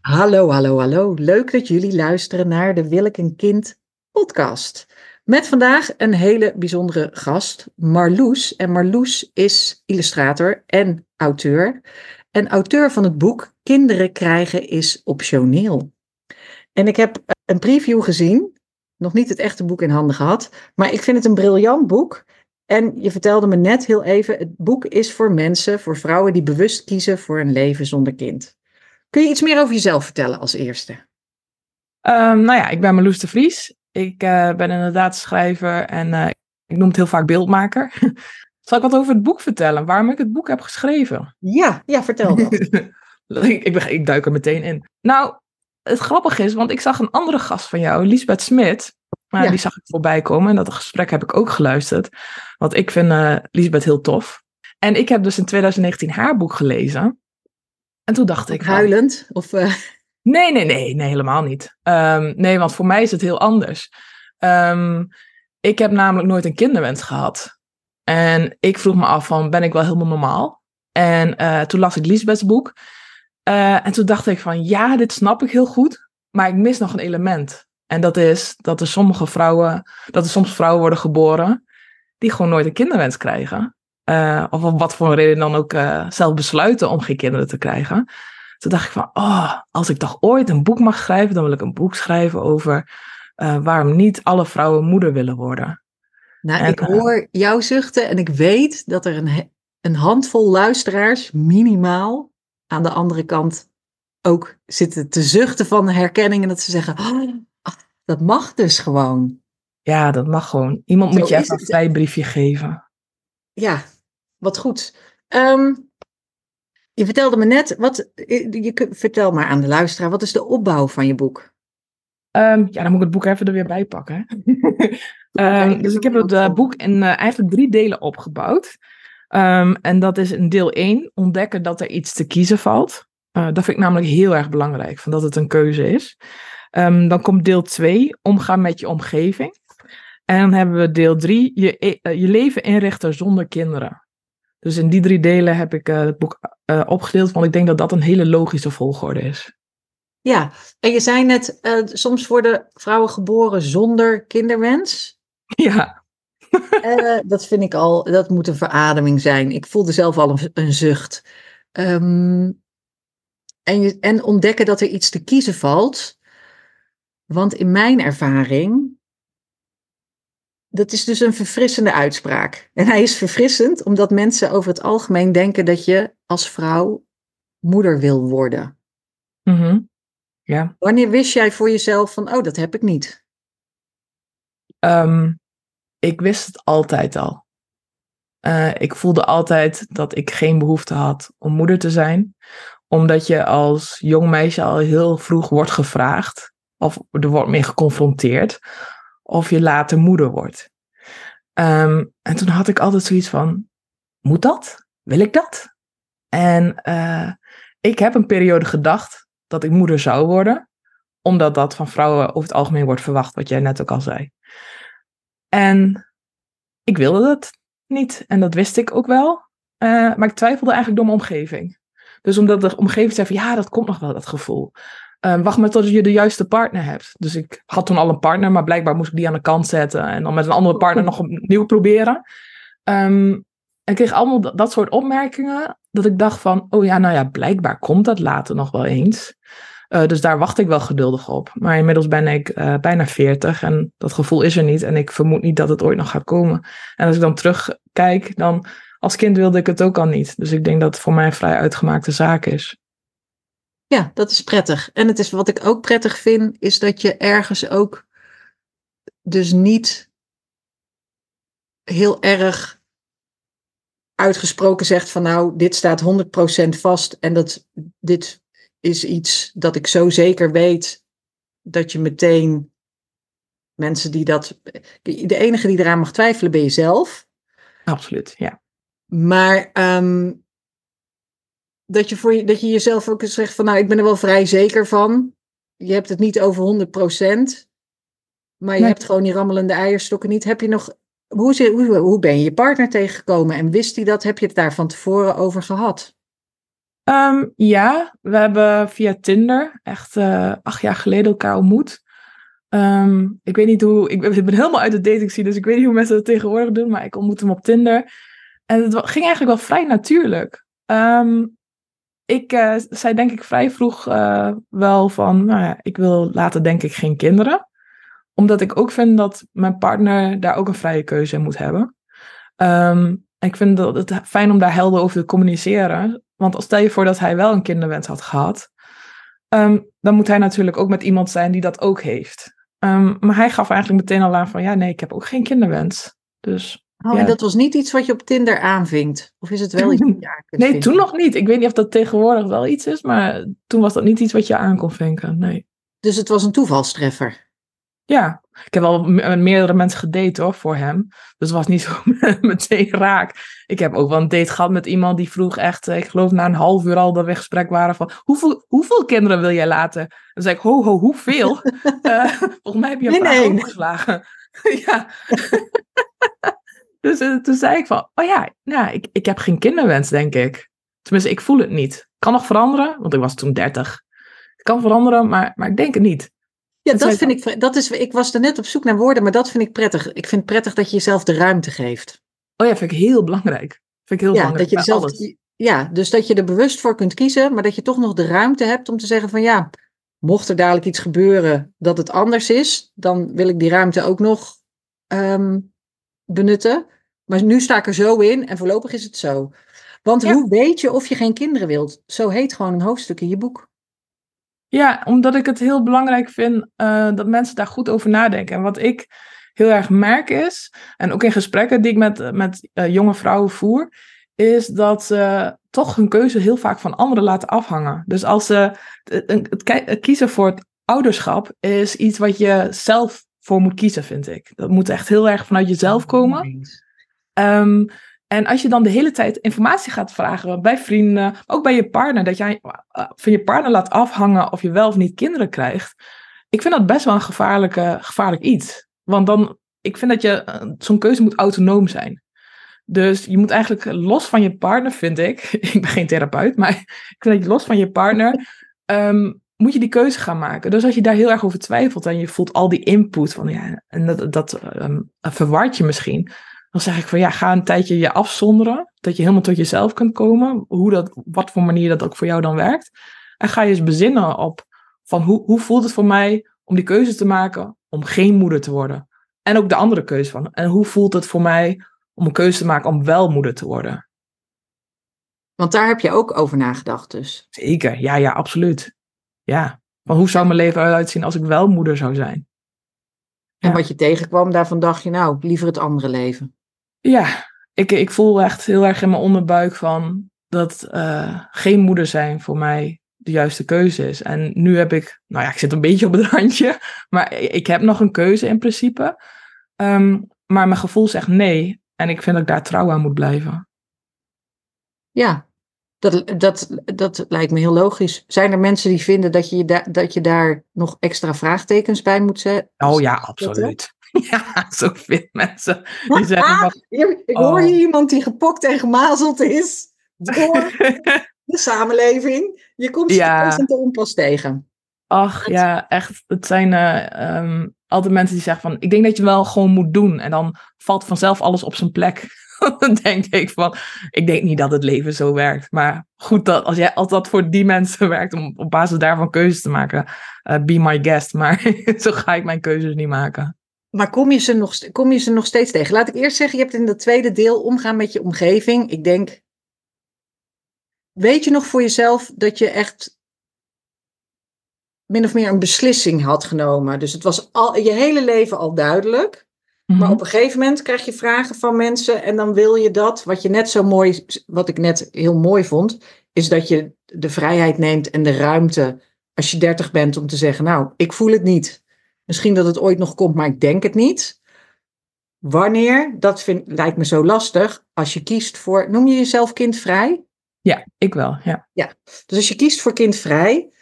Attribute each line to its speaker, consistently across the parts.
Speaker 1: Hallo, hallo, hallo. Leuk dat jullie luisteren naar de Wil ik een kind podcast. Met vandaag een hele bijzondere gast, Marloes. En Marloes is illustrator en auteur. En auteur van het boek Kinderen krijgen is optioneel. En ik heb een preview gezien, nog niet het echte boek in handen gehad, maar ik vind het een briljant boek. En je vertelde me net heel even, het boek is voor mensen, voor vrouwen die bewust kiezen voor een leven zonder kind. Kun je iets meer over jezelf vertellen als eerste?
Speaker 2: Um, nou ja, ik ben Marloes de Vries. Ik uh, ben inderdaad schrijver en uh, ik noem het heel vaak beeldmaker. Zal ik wat over het boek vertellen? Waarom ik het boek heb geschreven?
Speaker 1: Ja, ja vertel dat.
Speaker 2: ik, ik, ik, duik er meteen in. Nou, het grappige is, want ik zag een andere gast van jou, Lisbeth Smit. Uh, ja. Die zag ik voorbij komen en dat gesprek heb ik ook geluisterd. Want ik vind uh, Lisbeth heel tof. En ik heb dus in 2019 haar boek gelezen. En toen dacht ik.
Speaker 1: Huilend? Of, uh...
Speaker 2: Nee, nee, nee, nee, helemaal niet. Um, nee, want voor mij is het heel anders. Um, ik heb namelijk nooit een kinderwens gehad. En ik vroeg me af van, ben ik wel helemaal normaal? En uh, toen las ik Lisbeth's boek. Uh, en toen dacht ik van, ja, dit snap ik heel goed. Maar ik mis nog een element. En dat is dat er sommige vrouwen, dat er soms vrouwen worden geboren die gewoon nooit een kinderwens krijgen. Uh, of om wat voor een reden dan ook uh, zelf besluiten om geen kinderen te krijgen. Toen dacht ik van, oh, als ik toch ooit een boek mag schrijven, dan wil ik een boek schrijven over uh, waarom niet alle vrouwen moeder willen worden.
Speaker 1: Nou, en, ik hoor jouw zuchten en ik weet dat er een, een handvol luisteraars, minimaal, aan de andere kant ook zitten te zuchten van herkenning en dat ze zeggen, oh, dat mag dus gewoon.
Speaker 2: Ja, dat mag gewoon. Iemand Zo moet je even een vrijbriefje geven.
Speaker 1: Ja, wat goed. Um, je vertelde me net, wat, je, vertel maar aan de luisteraar, wat is de opbouw van je boek?
Speaker 2: Um, ja, dan moet ik het boek even er weer bij pakken. um, dus ik heb het uh, boek in uh, eigenlijk drie delen opgebouwd. en dat is in deel 1, ontdekken dat er iets te kiezen valt. Uh, dat vind ik namelijk heel erg belangrijk, van dat het een keuze is. dan komt deel 2, omgaan met je omgeving. En dan hebben we deel 3, je, je leven inrichten zonder kinderen. Dus in die drie delen heb ik uh, het boek uh, opgedeeld, want ik denk dat dat een hele logische volgorde is.
Speaker 1: Ja, en je zei net, uh, soms worden vrouwen geboren zonder kinderwens.
Speaker 2: Ja.
Speaker 1: dat vind ik al, dat moet een verademing zijn. Ik voelde zelf al een, een zucht. Um, en, je, en ontdekken dat er iets te kiezen valt. Want in mijn ervaring dat is dus een verfrissende uitspraak. En hij is verfrissend omdat mensen over het algemeen denken dat je als vrouw moeder wil worden.
Speaker 2: Mm -hmm. ja.
Speaker 1: Wanneer wist jij voor jezelf van, oh, dat heb ik niet?
Speaker 2: Um, ik wist het altijd al. Uh, ik voelde altijd dat ik geen behoefte had om moeder te zijn, omdat je als jong meisje al heel vroeg wordt gevraagd, of er wordt mee geconfronteerd, of je later moeder wordt. Um, en toen had ik altijd zoiets van, moet dat? Wil ik dat? En uh, ik heb een periode gedacht dat ik moeder zou worden, omdat dat van vrouwen over het algemeen wordt verwacht, wat jij net ook al zei. En ik wilde dat niet en dat wist ik ook wel, uh, maar ik twijfelde eigenlijk door mijn omgeving. Dus omdat de omgeving zei van ja, dat komt nog wel, dat gevoel. Um, wacht maar tot je de juiste partner hebt. Dus ik had toen al een partner, maar blijkbaar moest ik die aan de kant zetten. En dan met een andere partner nog opnieuw proberen. Um, en ik kreeg allemaal dat, dat, soort opmerkingen. Dat ik dacht van, oh ja, nou ja, blijkbaar komt dat later nog wel eens. Uh, dus daar wacht ik wel geduldig op. Maar inmiddels ben ik uh, bijna 40 en dat gevoel is er niet. En ik vermoed niet dat het ooit nog gaat komen. En als ik dan terugkijk, dan als kind wilde ik het ook al niet. Dus ik denk dat het voor mij een vrij uitgemaakte zaak is.
Speaker 1: Ja, dat is prettig. En het is wat ik ook prettig vind, is dat je ergens ook dus niet heel erg uitgesproken zegt van nou, dit staat 100% vast en dat dit is iets dat ik zo zeker weet dat je meteen mensen die dat. De enige die eraan mag twijfelen ben je zelf.
Speaker 2: Absoluut, ja.
Speaker 1: Maar um, dat je, voor je, dat je jezelf ook eens zegt van nou, ik ben er wel vrij zeker van. Je hebt het niet over 100%, maar je hebt gewoon die rammelende eierstokken niet. Heb je nog, hoe, hoe, hoe ben je je partner tegengekomen en wist hij dat? Heb je het daar van tevoren over gehad?
Speaker 2: Ehm, ja, we hebben via Tinder echt uh, acht jaar geleden elkaar ontmoet. Ehm, ik weet niet hoe, ik ben helemaal uit de dating scene, dus ik weet niet hoe mensen dat tegenwoordig doen, maar ik ontmoette hem op Tinder. En het ging eigenlijk wel vrij natuurlijk. Um, ik uh, zei denk ik vrij vroeg uh, wel van, nou ja, ik wil later denk ik geen kinderen. Omdat ik ook vind dat mijn partner daar ook een vrije keuze in moet hebben. Um, ik vind het fijn om daar helder over te communiceren. Want stel je voor dat hij wel een kinderwens had gehad, um, dan moet hij natuurlijk ook met iemand zijn die dat ook heeft. Um, maar hij gaf eigenlijk meteen al aan van, ja nee, ik heb ook geen kinderwens. Dus
Speaker 1: Oh, en dat was niet iets wat je op Tinder aanvinkt? Of is het wel iets wat je aan
Speaker 2: kunt Nee, toen nog niet. Ik weet niet of dat tegenwoordig wel iets is, maar toen was dat niet iets wat je aan kon vinken, nee.
Speaker 1: Dus het was een toevalstreffer?
Speaker 2: Ja, ik heb al met meerdere mensen gedate hoor, voor hem. Dus het was niet zo meteen raak. Ik heb ook wel een date gehad met iemand die vroeg echt, ik geloof na een half uur al dat we gesprek waren van, hoeveel, hoeveel kinderen wil jij laten? Dan zei ik, ho ho, hoeveel? uh, volgens mij heb je een vraag opgeslagen. ja. Dus uh, toen zei ik van, oh ja, nou, ik, ik heb geen kinderwens, denk ik. Tenminste, ik voel het niet. Kan nog veranderen, want ik was toen 30. Het kan veranderen, maar, maar ik denk het niet.
Speaker 1: Ja, dat, vind ik, dat is, ik was er net op zoek naar woorden, maar dat vind ik prettig. Ik vind het prettig dat je jezelf de ruimte geeft.
Speaker 2: Oh ja, vind ik heel belangrijk. Vind ik heel
Speaker 1: ja,
Speaker 2: belangrijk
Speaker 1: dat je zelf, Ja, dus dat je er bewust voor kunt kiezen, maar dat je toch nog de ruimte hebt om te zeggen van ja, mocht er dadelijk iets gebeuren dat het anders is, dan wil ik die ruimte ook nog um, benutten. Maar nu sta ik er zo in en voorlopig is het zo. Want hoe weet je of je geen kinderen wilt? Zo heet gewoon een hoofdstuk in je boek.
Speaker 2: Ja, omdat ik het heel belangrijk vind uh, dat mensen daar goed over nadenken. En wat ik heel erg merk is, en ook in gesprekken die ik met, met uh, jonge vrouwen voer, is dat ze toch hun keuze heel vaak van anderen laten afhangen. Dus als ze het kiezen voor het ouderschap is iets wat je zelf voor moet kiezen, vind ik. Dat moet echt heel erg vanuit jezelf komen. Um, en als je dan de hele tijd informatie gaat vragen bij vrienden, maar ook bij je partner, dat jij uh, van je partner laat afhangen of je wel of niet kinderen krijgt. Ik vind dat best wel een gevaarlijke, gevaarlijk iets. Want dan, ik vind dat je, uh, zo'n keuze moet autonoom zijn. Dus je moet eigenlijk los van je partner, vind ik. ik ben geen therapeut, maar ik vind dat je los van je partner. Um, moet je die keuze gaan maken. Dus als je daar heel erg over twijfelt en je voelt al die input van ja, en dat, dat um, verwart je misschien dan zeg ik van ja, ga een tijdje je afzonderen. Dat je helemaal tot jezelf kunt komen. Hoe dat, wat voor manier dat ook voor jou dan werkt. En ga je eens bezinnen op van hoe, hoe voelt het voor mij om die keuze te maken om geen moeder te worden. En ook de andere keuze van. En hoe voelt het voor mij om een keuze te maken om wel moeder te worden.
Speaker 1: Want daar heb je ook over nagedacht dus.
Speaker 2: Zeker, ja, ja, absoluut. Ja, van hoe zou mijn leven eruit zien als ik wel moeder zou zijn?
Speaker 1: En wat je tegenkwam, daarvan dacht je nou, liever het andere leven.
Speaker 2: Ja, ik, ik voel echt heel erg in mijn onderbuik van dat uh, geen moeder zijn voor mij de juiste keuze is. En nu heb ik, nou ja, ik zit een beetje op het randje, maar ik heb nog een keuze in principe. Um, maar mijn gevoel zegt nee. En ik vind dat ik daar trouw aan moet blijven.
Speaker 1: Ja, dat, dat, dat lijkt me heel logisch. Zijn er mensen die vinden dat je, da dat je daar nog extra vraagtekens bij moet zetten?
Speaker 2: Oh ja, absoluut. Ja, zoveel mensen die zeggen
Speaker 1: ah, Ik hoor hier oh. iemand die gepokt en gemazeld is door de samenleving. Je komt ja. constant onpas tegen.
Speaker 2: Ach ja, echt. Het zijn uh, um, altijd mensen die zeggen van... Ik denk dat je wel gewoon moet doen. En dan valt vanzelf alles op zijn plek. Dan denk ik van... Ik denk niet dat het leven zo werkt. Maar goed, dat, als, jij, als dat voor die mensen werkt... om op basis daarvan keuzes te maken... Uh, be my guest. Maar zo ga ik mijn keuzes niet maken.
Speaker 1: Maar kom je, ze nog, kom je ze nog steeds tegen? Laat ik eerst zeggen, je hebt in het tweede deel omgaan met je omgeving. Ik denk, weet je nog voor jezelf dat je echt min of meer een beslissing had genomen? Dus het was al, je hele leven al duidelijk. Maar mhm. op een gegeven moment krijg je vragen van mensen en dan wil je dat. Wat je net zo mooi, wat ik net heel mooi vond, is dat je de vrijheid neemt en de ruimte als je dertig bent om te zeggen, nou, ik voel het niet. Misschien dat het ooit nog komt, maar ik denk het niet. Wanneer, dat vind, lijkt me zo lastig. Als je kiest voor, noem je jezelf kindvrij?
Speaker 2: Ja, ik wel, ja.
Speaker 1: ja. Dus als je kiest voor kindvrij,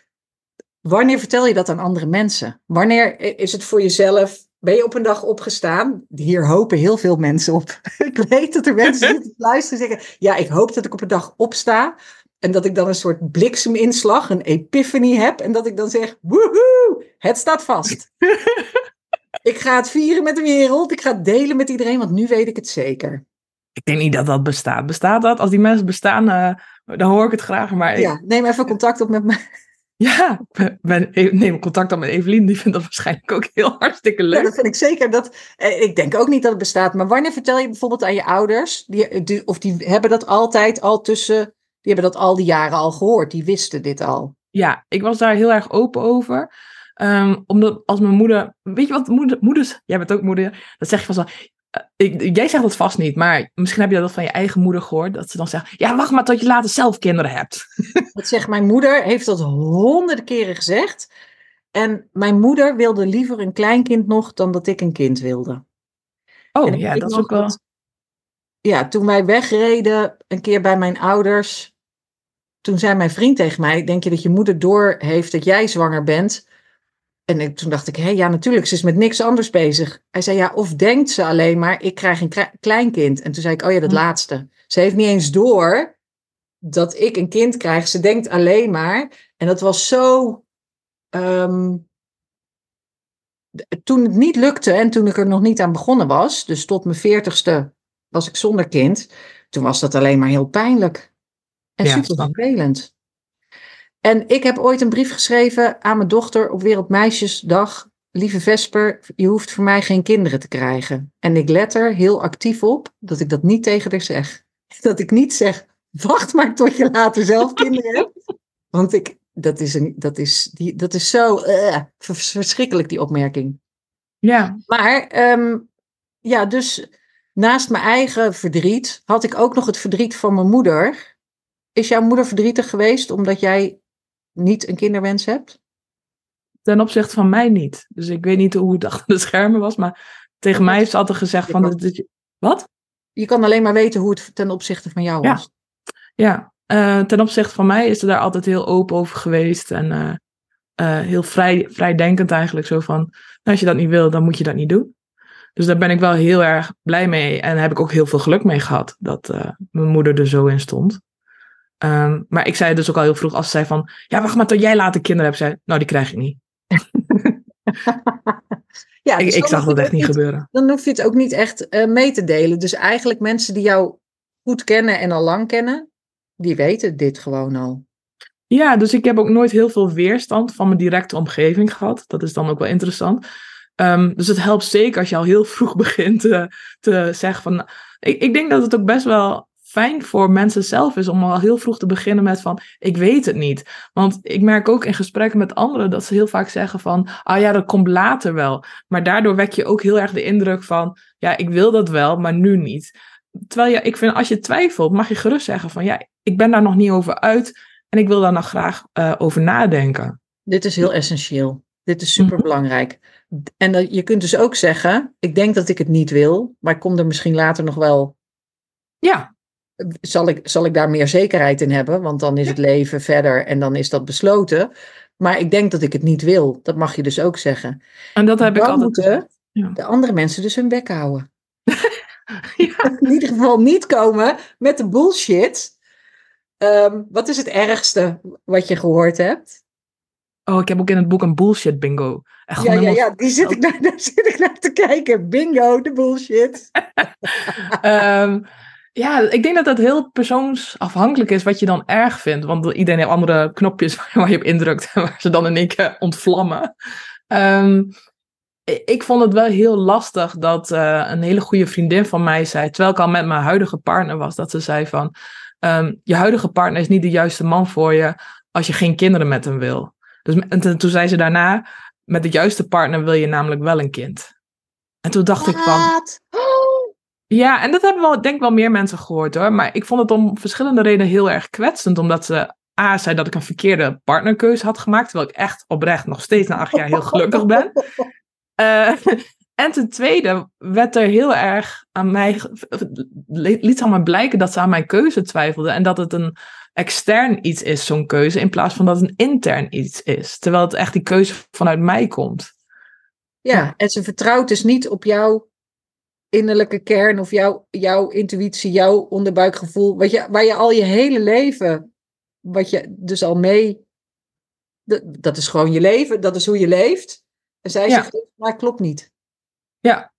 Speaker 1: wanneer vertel je dat aan andere mensen? Wanneer is het voor jezelf, ben je op een dag opgestaan? Hier hopen heel veel mensen op. ik weet dat er mensen zitten luisteren en zeggen, ja, ik hoop dat ik op een dag opsta. En dat ik dan een soort blikseminslag, een epiphany heb. En dat ik dan zeg, woehoe, het staat vast. ik ga het vieren met de wereld. Ik ga het delen met iedereen, want nu weet ik het zeker.
Speaker 2: Ik denk niet dat dat bestaat. Bestaat dat? Als die mensen bestaan, uh, dan hoor ik het graag. Maar
Speaker 1: ja, neem even contact op met me.
Speaker 2: Ja, ben, neem contact op met Evelien. Die vindt dat waarschijnlijk ook heel hartstikke leuk. Ja,
Speaker 1: dat vind ik zeker. Dat, eh, ik denk ook niet dat het bestaat. Maar wanneer vertel je bijvoorbeeld aan je ouders? Die, die, of die hebben dat altijd al tussen die hebben dat al die jaren al gehoord. Die wisten dit al.
Speaker 2: Ja, ik was daar heel erg open over. Ehm, omdat als mijn moeder. Weet je wat moeder, moeders. Jij bent ook moeder. Dat zeg je van zo. Uh, ik, jij zegt dat vast niet, maar misschien heb je dat van je eigen moeder gehoord. Dat ze dan zegt: Ja, wacht maar tot je later zelf kinderen hebt.
Speaker 1: Dat zegt mijn moeder, heeft dat honderden keren gezegd. En mijn moeder wilde liever een kleinkind nog dan dat ik een kind wilde.
Speaker 2: Oh ja, dat is ook wel
Speaker 1: ja, toen wij wegreden, een keer bij mijn ouders, toen zei mijn vriend tegen mij: Denk je dat je moeder door heeft dat jij zwanger bent? En ik, toen dacht ik: Hé, ja, natuurlijk, ze is met niks anders bezig. Hij zei: Ja, of denkt ze alleen maar: Ik krijg een kleinkind. En toen zei ik: Oh ja, dat hm. laatste. Ze heeft niet eens door dat ik een kind krijg. Ze denkt alleen maar. En dat was zo. Ehm, toen het niet lukte en toen ik er nog niet aan begonnen was, dus tot mijn veertigste was ik zonder kind. Toen was dat alleen maar heel pijnlijk. En super vervelend. En ik heb ooit een brief geschreven aan mijn dochter op Wereldmeisjesdag. Lieve Vesper, je hoeft voor mij geen kinderen te krijgen. En ik let er heel actief op dat ik dat niet tegen haar zeg. Dat ik niet zeg, wacht maar tot je later zelf kinderen hebt. Want ik, dat, is een, dat, is, die, dat is zo uh, verschrikkelijk, die opmerking.
Speaker 2: Ja.
Speaker 1: Maar um, ja, dus naast mijn eigen verdriet had ik ook nog het verdriet van mijn moeder. Is jouw moeder verdrietig geweest omdat jij niet een kinderwens hebt?
Speaker 2: Ten opzichte van mij niet. Dus ik weet niet hoe het achter de schermen was, maar tegen mij heeft ze altijd gezegd van... Dat, wat?
Speaker 1: Je kan alleen maar weten hoe het ten opzichte van jou was.
Speaker 2: Ja, uh, ten opzichte van mij is ze daar altijd heel open over geweest en uh, uh, heel vrij, vrijdenkend eigenlijk. Zo van, nou, als je dat niet wil, dan moet je dat niet doen. Dus daar ben ik wel heel erg blij mee. En heb ik ook heel veel geluk mee gehad dat mijn moeder er zo in stond. Um, maar ik zei dus ook al heel vroeg, als ze zei van... Ja, wacht maar tot jij later kinderen hebt. Zei, nou, die krijg ik niet. ja, dus ik, ik zag dat echt niet gebeuren.
Speaker 1: Dan hoef je het ook niet echt uh, mee te delen. Dus eigenlijk mensen die jou goed kennen en al lang kennen... die weten dit gewoon al.
Speaker 2: Ja, dus ik heb ook nooit heel veel weerstand van mijn directe omgeving gehad. Dat is dan ook wel interessant. Um, dus het helpt zeker als je al heel vroeg begint te, te zeggen van. Ik, ik denk dat het ook best wel fijn voor mensen zelf is om al heel vroeg te beginnen met van ik weet het niet. Want ik merk ook in gesprekken met anderen dat ze heel vaak zeggen van ah ja, dat komt later wel. Maar daardoor wek je ook heel erg de indruk van ja, ik wil dat wel, maar nu niet. Terwijl je, ik vind als je twijfelt, mag je gerust zeggen van ja, ik ben daar nog niet over uit en ik wil daar nog graag uh, over nadenken.
Speaker 1: Dit is heel essentieel. Dit is super belangrijk. En dat, je kunt dus ook zeggen, ik denk dat ik het niet wil, maar ik kom er misschien later nog wel.
Speaker 2: Ja.
Speaker 1: Zal ik, zal ik daar meer zekerheid in hebben? Want dan is het leven verder en dan is dat besloten. Maar ik denk dat ik het niet wil. Dat mag je dus ook zeggen.
Speaker 2: En dat heb
Speaker 1: dan
Speaker 2: ik altijd.
Speaker 1: moeten ja. de andere mensen dus hun bek houden. ja. In ieder geval niet komen met de bullshit. Um, wat is het ergste wat je gehoord hebt?
Speaker 2: Oh, ik heb ook in het boek een bullshit bingo.
Speaker 1: Echt ja, ja, ja, die zit ik naar, daar zit ik naar te kijken. Bingo, de bullshit.
Speaker 2: um, ja, ik denk dat dat heel persoonsafhankelijk is wat je dan erg vindt. Want iedereen heeft andere knopjes waar je op indrukt en waar ze dan in één keer ontvlammen. Um, ik vond het wel heel lastig dat uh, een hele goede vriendin van mij zei, terwijl ik al met mijn huidige partner was, dat ze zei van, um, je huidige partner is niet de juiste man voor je als je geen kinderen met hem wil. Dus, en toen zei ze daarna, met de juiste partner wil je namelijk wel een kind. En toen dacht ik van... Ja, en dat hebben wel, denk ik wel meer mensen gehoord hoor. Maar ik vond het om verschillende redenen heel erg kwetsend. Omdat ze A, zei dat ik een verkeerde partnerkeuze had gemaakt. Terwijl ik echt oprecht nog steeds na acht jaar heel gelukkig ben. Uh, en ten tweede werd er heel erg aan mij, liet aan mij blijken dat ze aan mijn keuze twijfelden. En dat het een extern iets is, zo'n keuze, in plaats van dat het een intern iets is. Terwijl het echt die keuze vanuit mij komt.
Speaker 1: Ja, en ze vertrouwt dus niet op jouw innerlijke kern of jouw, jouw intuïtie, jouw onderbuikgevoel, wat je, waar je al je hele leven wat je dus al mee. Dat, dat is gewoon je leven, dat is hoe je leeft. En zij
Speaker 2: Ja.
Speaker 1: zegt, maar klopt niet.
Speaker 2: Ja.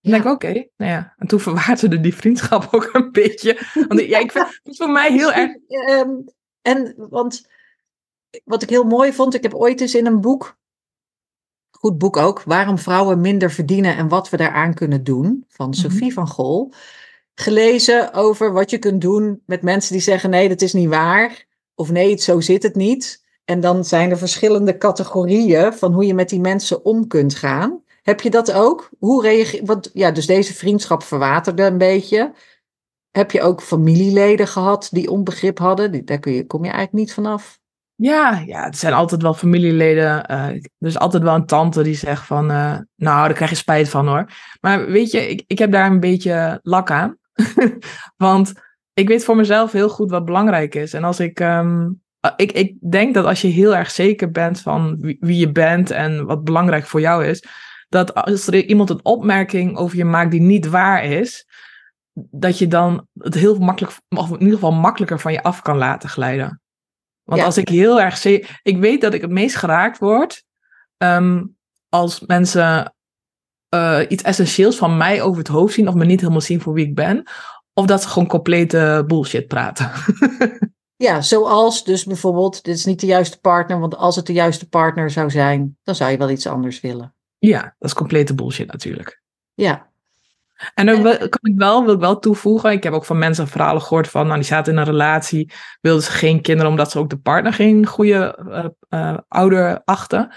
Speaker 1: Ja.
Speaker 2: Ik denk, oké, nou ja. En toen verwaarde die vriendschap ook een beetje. Want ja, ik vind het voor mij heel erg...
Speaker 1: Ehm, en want wat ik heel mooi vond, ik heb ooit eens in een boek, goed boek ook, Waarom vrouwen minder verdienen en wat we daaraan kunnen doen, van
Speaker 2: Mhm.
Speaker 1: Sophie van Gol, gelezen over wat je kunt doen met mensen die zeggen nee, dat is niet waar, of nee, zo zit het niet. En dan zijn er verschillende categorieën van hoe je met die mensen om kunt gaan. Heb je dat ook? Hoe reageer Want ja, dus deze vriendschap verwaterde een beetje. Heb je ook familieleden gehad die onbegrip hadden? Daar kun je, kom je eigenlijk niet vanaf.
Speaker 2: Ja, ja, er zijn altijd wel familieleden. eh, er is altijd wel een tante die zegt van... eh, nou, daar krijg je spijt van hoor. Maar weet je, ik, ik heb daar een beetje lak aan. Want ik weet voor mezelf heel goed wat belangrijk is. En als ik... ehm, ik, ik denk dat als je heel erg zeker bent van wie je bent en wat belangrijk voor jou is, dat als er iemand een opmerking over je maakt die niet waar is, dat je dan het heel makkelijk, of in ieder geval makkelijker van je af kan laten glijden. Want
Speaker 1: Ja.
Speaker 2: als ik heel erg zeker, ik weet dat ik het meest geraakt word ehm, als mensen eh, iets essentieels van mij over het hoofd zien of me niet helemaal zien voor wie ik ben, of dat ze gewoon complete bullshit praten.
Speaker 1: Ja, zoals dus bijvoorbeeld, dit is niet de juiste partner, want als het de juiste partner zou zijn, dan zou je wel iets anders willen.
Speaker 2: ja, dat is complete bullshit natuurlijk.
Speaker 1: Ja,
Speaker 2: En wil- kan ik wel, wil ik wel toevoegen. Ik heb ook van mensen verhalen gehoord van, nou, die zaten in een relatie, wilden ze geen kinderen omdat ze ook de partner geen goede eh, eh, ouder achten.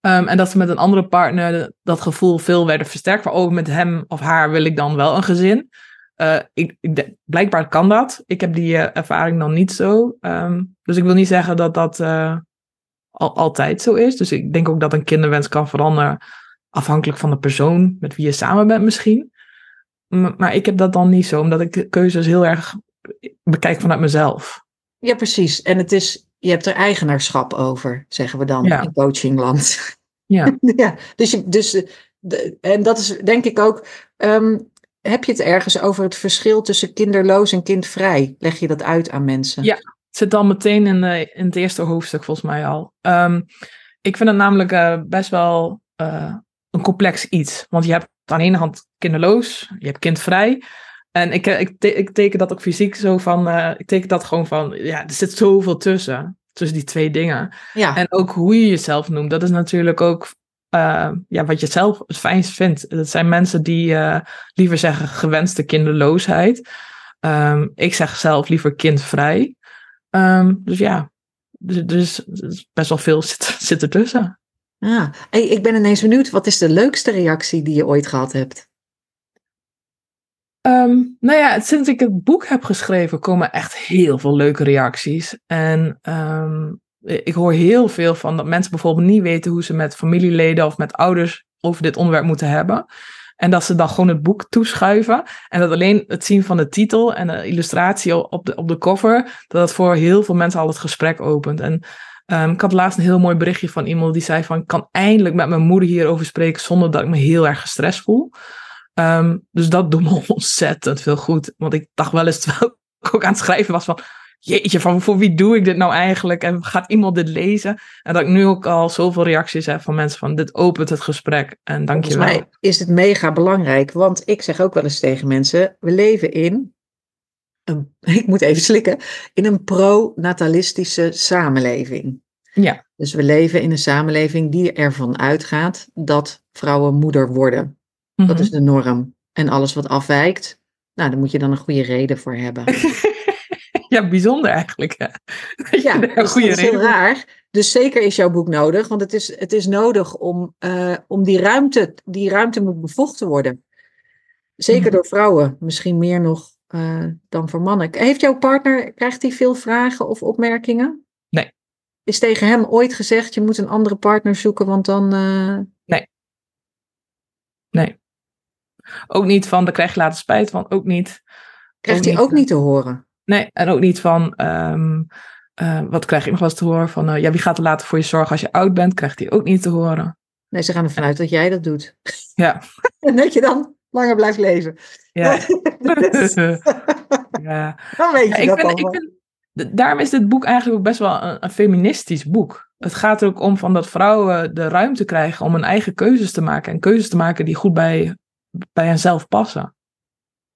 Speaker 2: Ehm, en dat ze met een andere partner dat gevoel veel werden versterkt. Van, oh, met hem of haar wil ik dan wel een gezin. Eh, ik, ik blijkbaar kan dat. Ik heb die ervaring dan niet zo. Ehm, dus ik wil niet zeggen dat dat al, altijd zo is. Dus ik denk ook dat een kinderwens kan veranderen afhankelijk van de persoon met wie je samen bent misschien. Maar ik heb dat dan niet zo, omdat ik de keuzes heel erg bekijk vanuit mezelf.
Speaker 1: ja precies. En het is, je hebt er eigenaarschap over, zeggen we dan
Speaker 2: Ja.
Speaker 1: in coachingland.
Speaker 2: Ja.
Speaker 1: ja, dus, je, dus eh, de, en dat is denk ik ook, ehm, heb je het ergens over het verschil tussen kinderloos en kindvrij? Leg je dat uit aan mensen?
Speaker 2: Ja. Het zit al meteen in, eh, in het eerste hoofdstuk volgens mij al. Ehm, ik vind het namelijk eh, best wel eh, een complex iets. Want je hebt aan de ene hand kinderloos, je hebt kindvrij. En ik, eh, ik, te- ik teken dat ook fysiek zo van, eh, ik teken dat gewoon van, ja, er zit zoveel tussen. Tussen die twee dingen.
Speaker 1: Ja,
Speaker 2: En ook hoe je jezelf noemt, dat is natuurlijk ook eh, ja, wat je zelf het fijnst vindt. Dat zijn mensen die liever zeggen gewenste kinderloosheid. Ehm, ik zeg zelf liever kindvrij. Ehm, dus ja, dus, dus, dus best wel veel zit, zit ertussen.
Speaker 1: Ah, ik ben ineens benieuwd, wat is de leukste reactie die je ooit gehad hebt?
Speaker 2: Ehm, nou ja, sinds ik het boek heb geschreven, komen echt heel veel leuke reacties. En ehm, ik hoor heel veel van dat mensen bijvoorbeeld niet weten hoe ze met familieleden of met ouders over dit onderwerp moeten hebben. En dat ze dan gewoon het boek toeschuiven. En dat alleen het zien van de titel en de illustratie op de, op de cover, dat dat voor heel veel mensen al het gesprek opent. En ehm, ik had laatst een heel mooi berichtje van iemand die zei van, ik kan eindelijk met mijn moeder hierover spreken zonder dat ik me heel erg gestrest voel. Ehm, dus dat doet me ontzettend veel goed. Want ik dacht wel eens, terwijl ik ook aan het schrijven was van... Jeetje, van voor wie doe ik dit nou eigenlijk? En gaat iemand dit lezen? En dat ik nu ook al zoveel reacties heb van mensen van... Dit opent het gesprek en dank je
Speaker 1: Volgens mij is het mega belangrijk, want ik zeg ook wel eens tegen mensen, we leven in, een, ik moet even slikken, in een pro-natalistische samenleving.
Speaker 2: Ja.
Speaker 1: Dus we leven in een samenleving die ervan uitgaat dat vrouwen moeder worden. Dat
Speaker 2: Mhm.
Speaker 1: is de norm. En alles wat afwijkt, nou, daar moet je dan een goede reden voor hebben.
Speaker 2: Ja, bijzonder eigenlijk. hè. Dat je
Speaker 1: Ja,
Speaker 2: een
Speaker 1: dus
Speaker 2: goede
Speaker 1: dat is heel
Speaker 2: reden
Speaker 1: raar. Dus zeker is jouw boek nodig, want het is, het is nodig om, eh, om die ruimte, die ruimte moet bevochten worden. Zeker
Speaker 2: Mhm.
Speaker 1: door vrouwen, misschien meer nog eh, dan voor mannen. Heeft jouw partner, krijgt hij veel vragen of opmerkingen?
Speaker 2: Nee.
Speaker 1: Is tegen hem ooit gezegd, je moet een andere partner zoeken, want dan... eh,
Speaker 2: Nee. Ook niet van, daar krijg je later spijt van. Ook niet.
Speaker 1: krijgt
Speaker 2: Ook
Speaker 1: hij
Speaker 2: niet,
Speaker 1: ook niet te horen.
Speaker 2: Nee, en ook niet van... ehm, eh, wat krijg ik nog wel eens te horen? Van, ja, wie gaat er later voor je zorgen als je oud bent? Krijgt hij ook niet te horen.
Speaker 1: Nee, ze gaan ervan uit dat jij dat doet.
Speaker 2: Ja.
Speaker 1: en dat je dan langer blijft leven.
Speaker 2: Ja.
Speaker 1: Dus,
Speaker 2: ja.
Speaker 1: dan weet je
Speaker 2: Ja, ik,
Speaker 1: dat allemaal.
Speaker 2: ik, daarom is dit boek eigenlijk ook best wel een, een, feministisch boek. Het gaat er ook om van dat vrouwen de ruimte krijgen om hun eigen keuzes te maken. En keuzes te maken die goed bij, bij henzelf passen.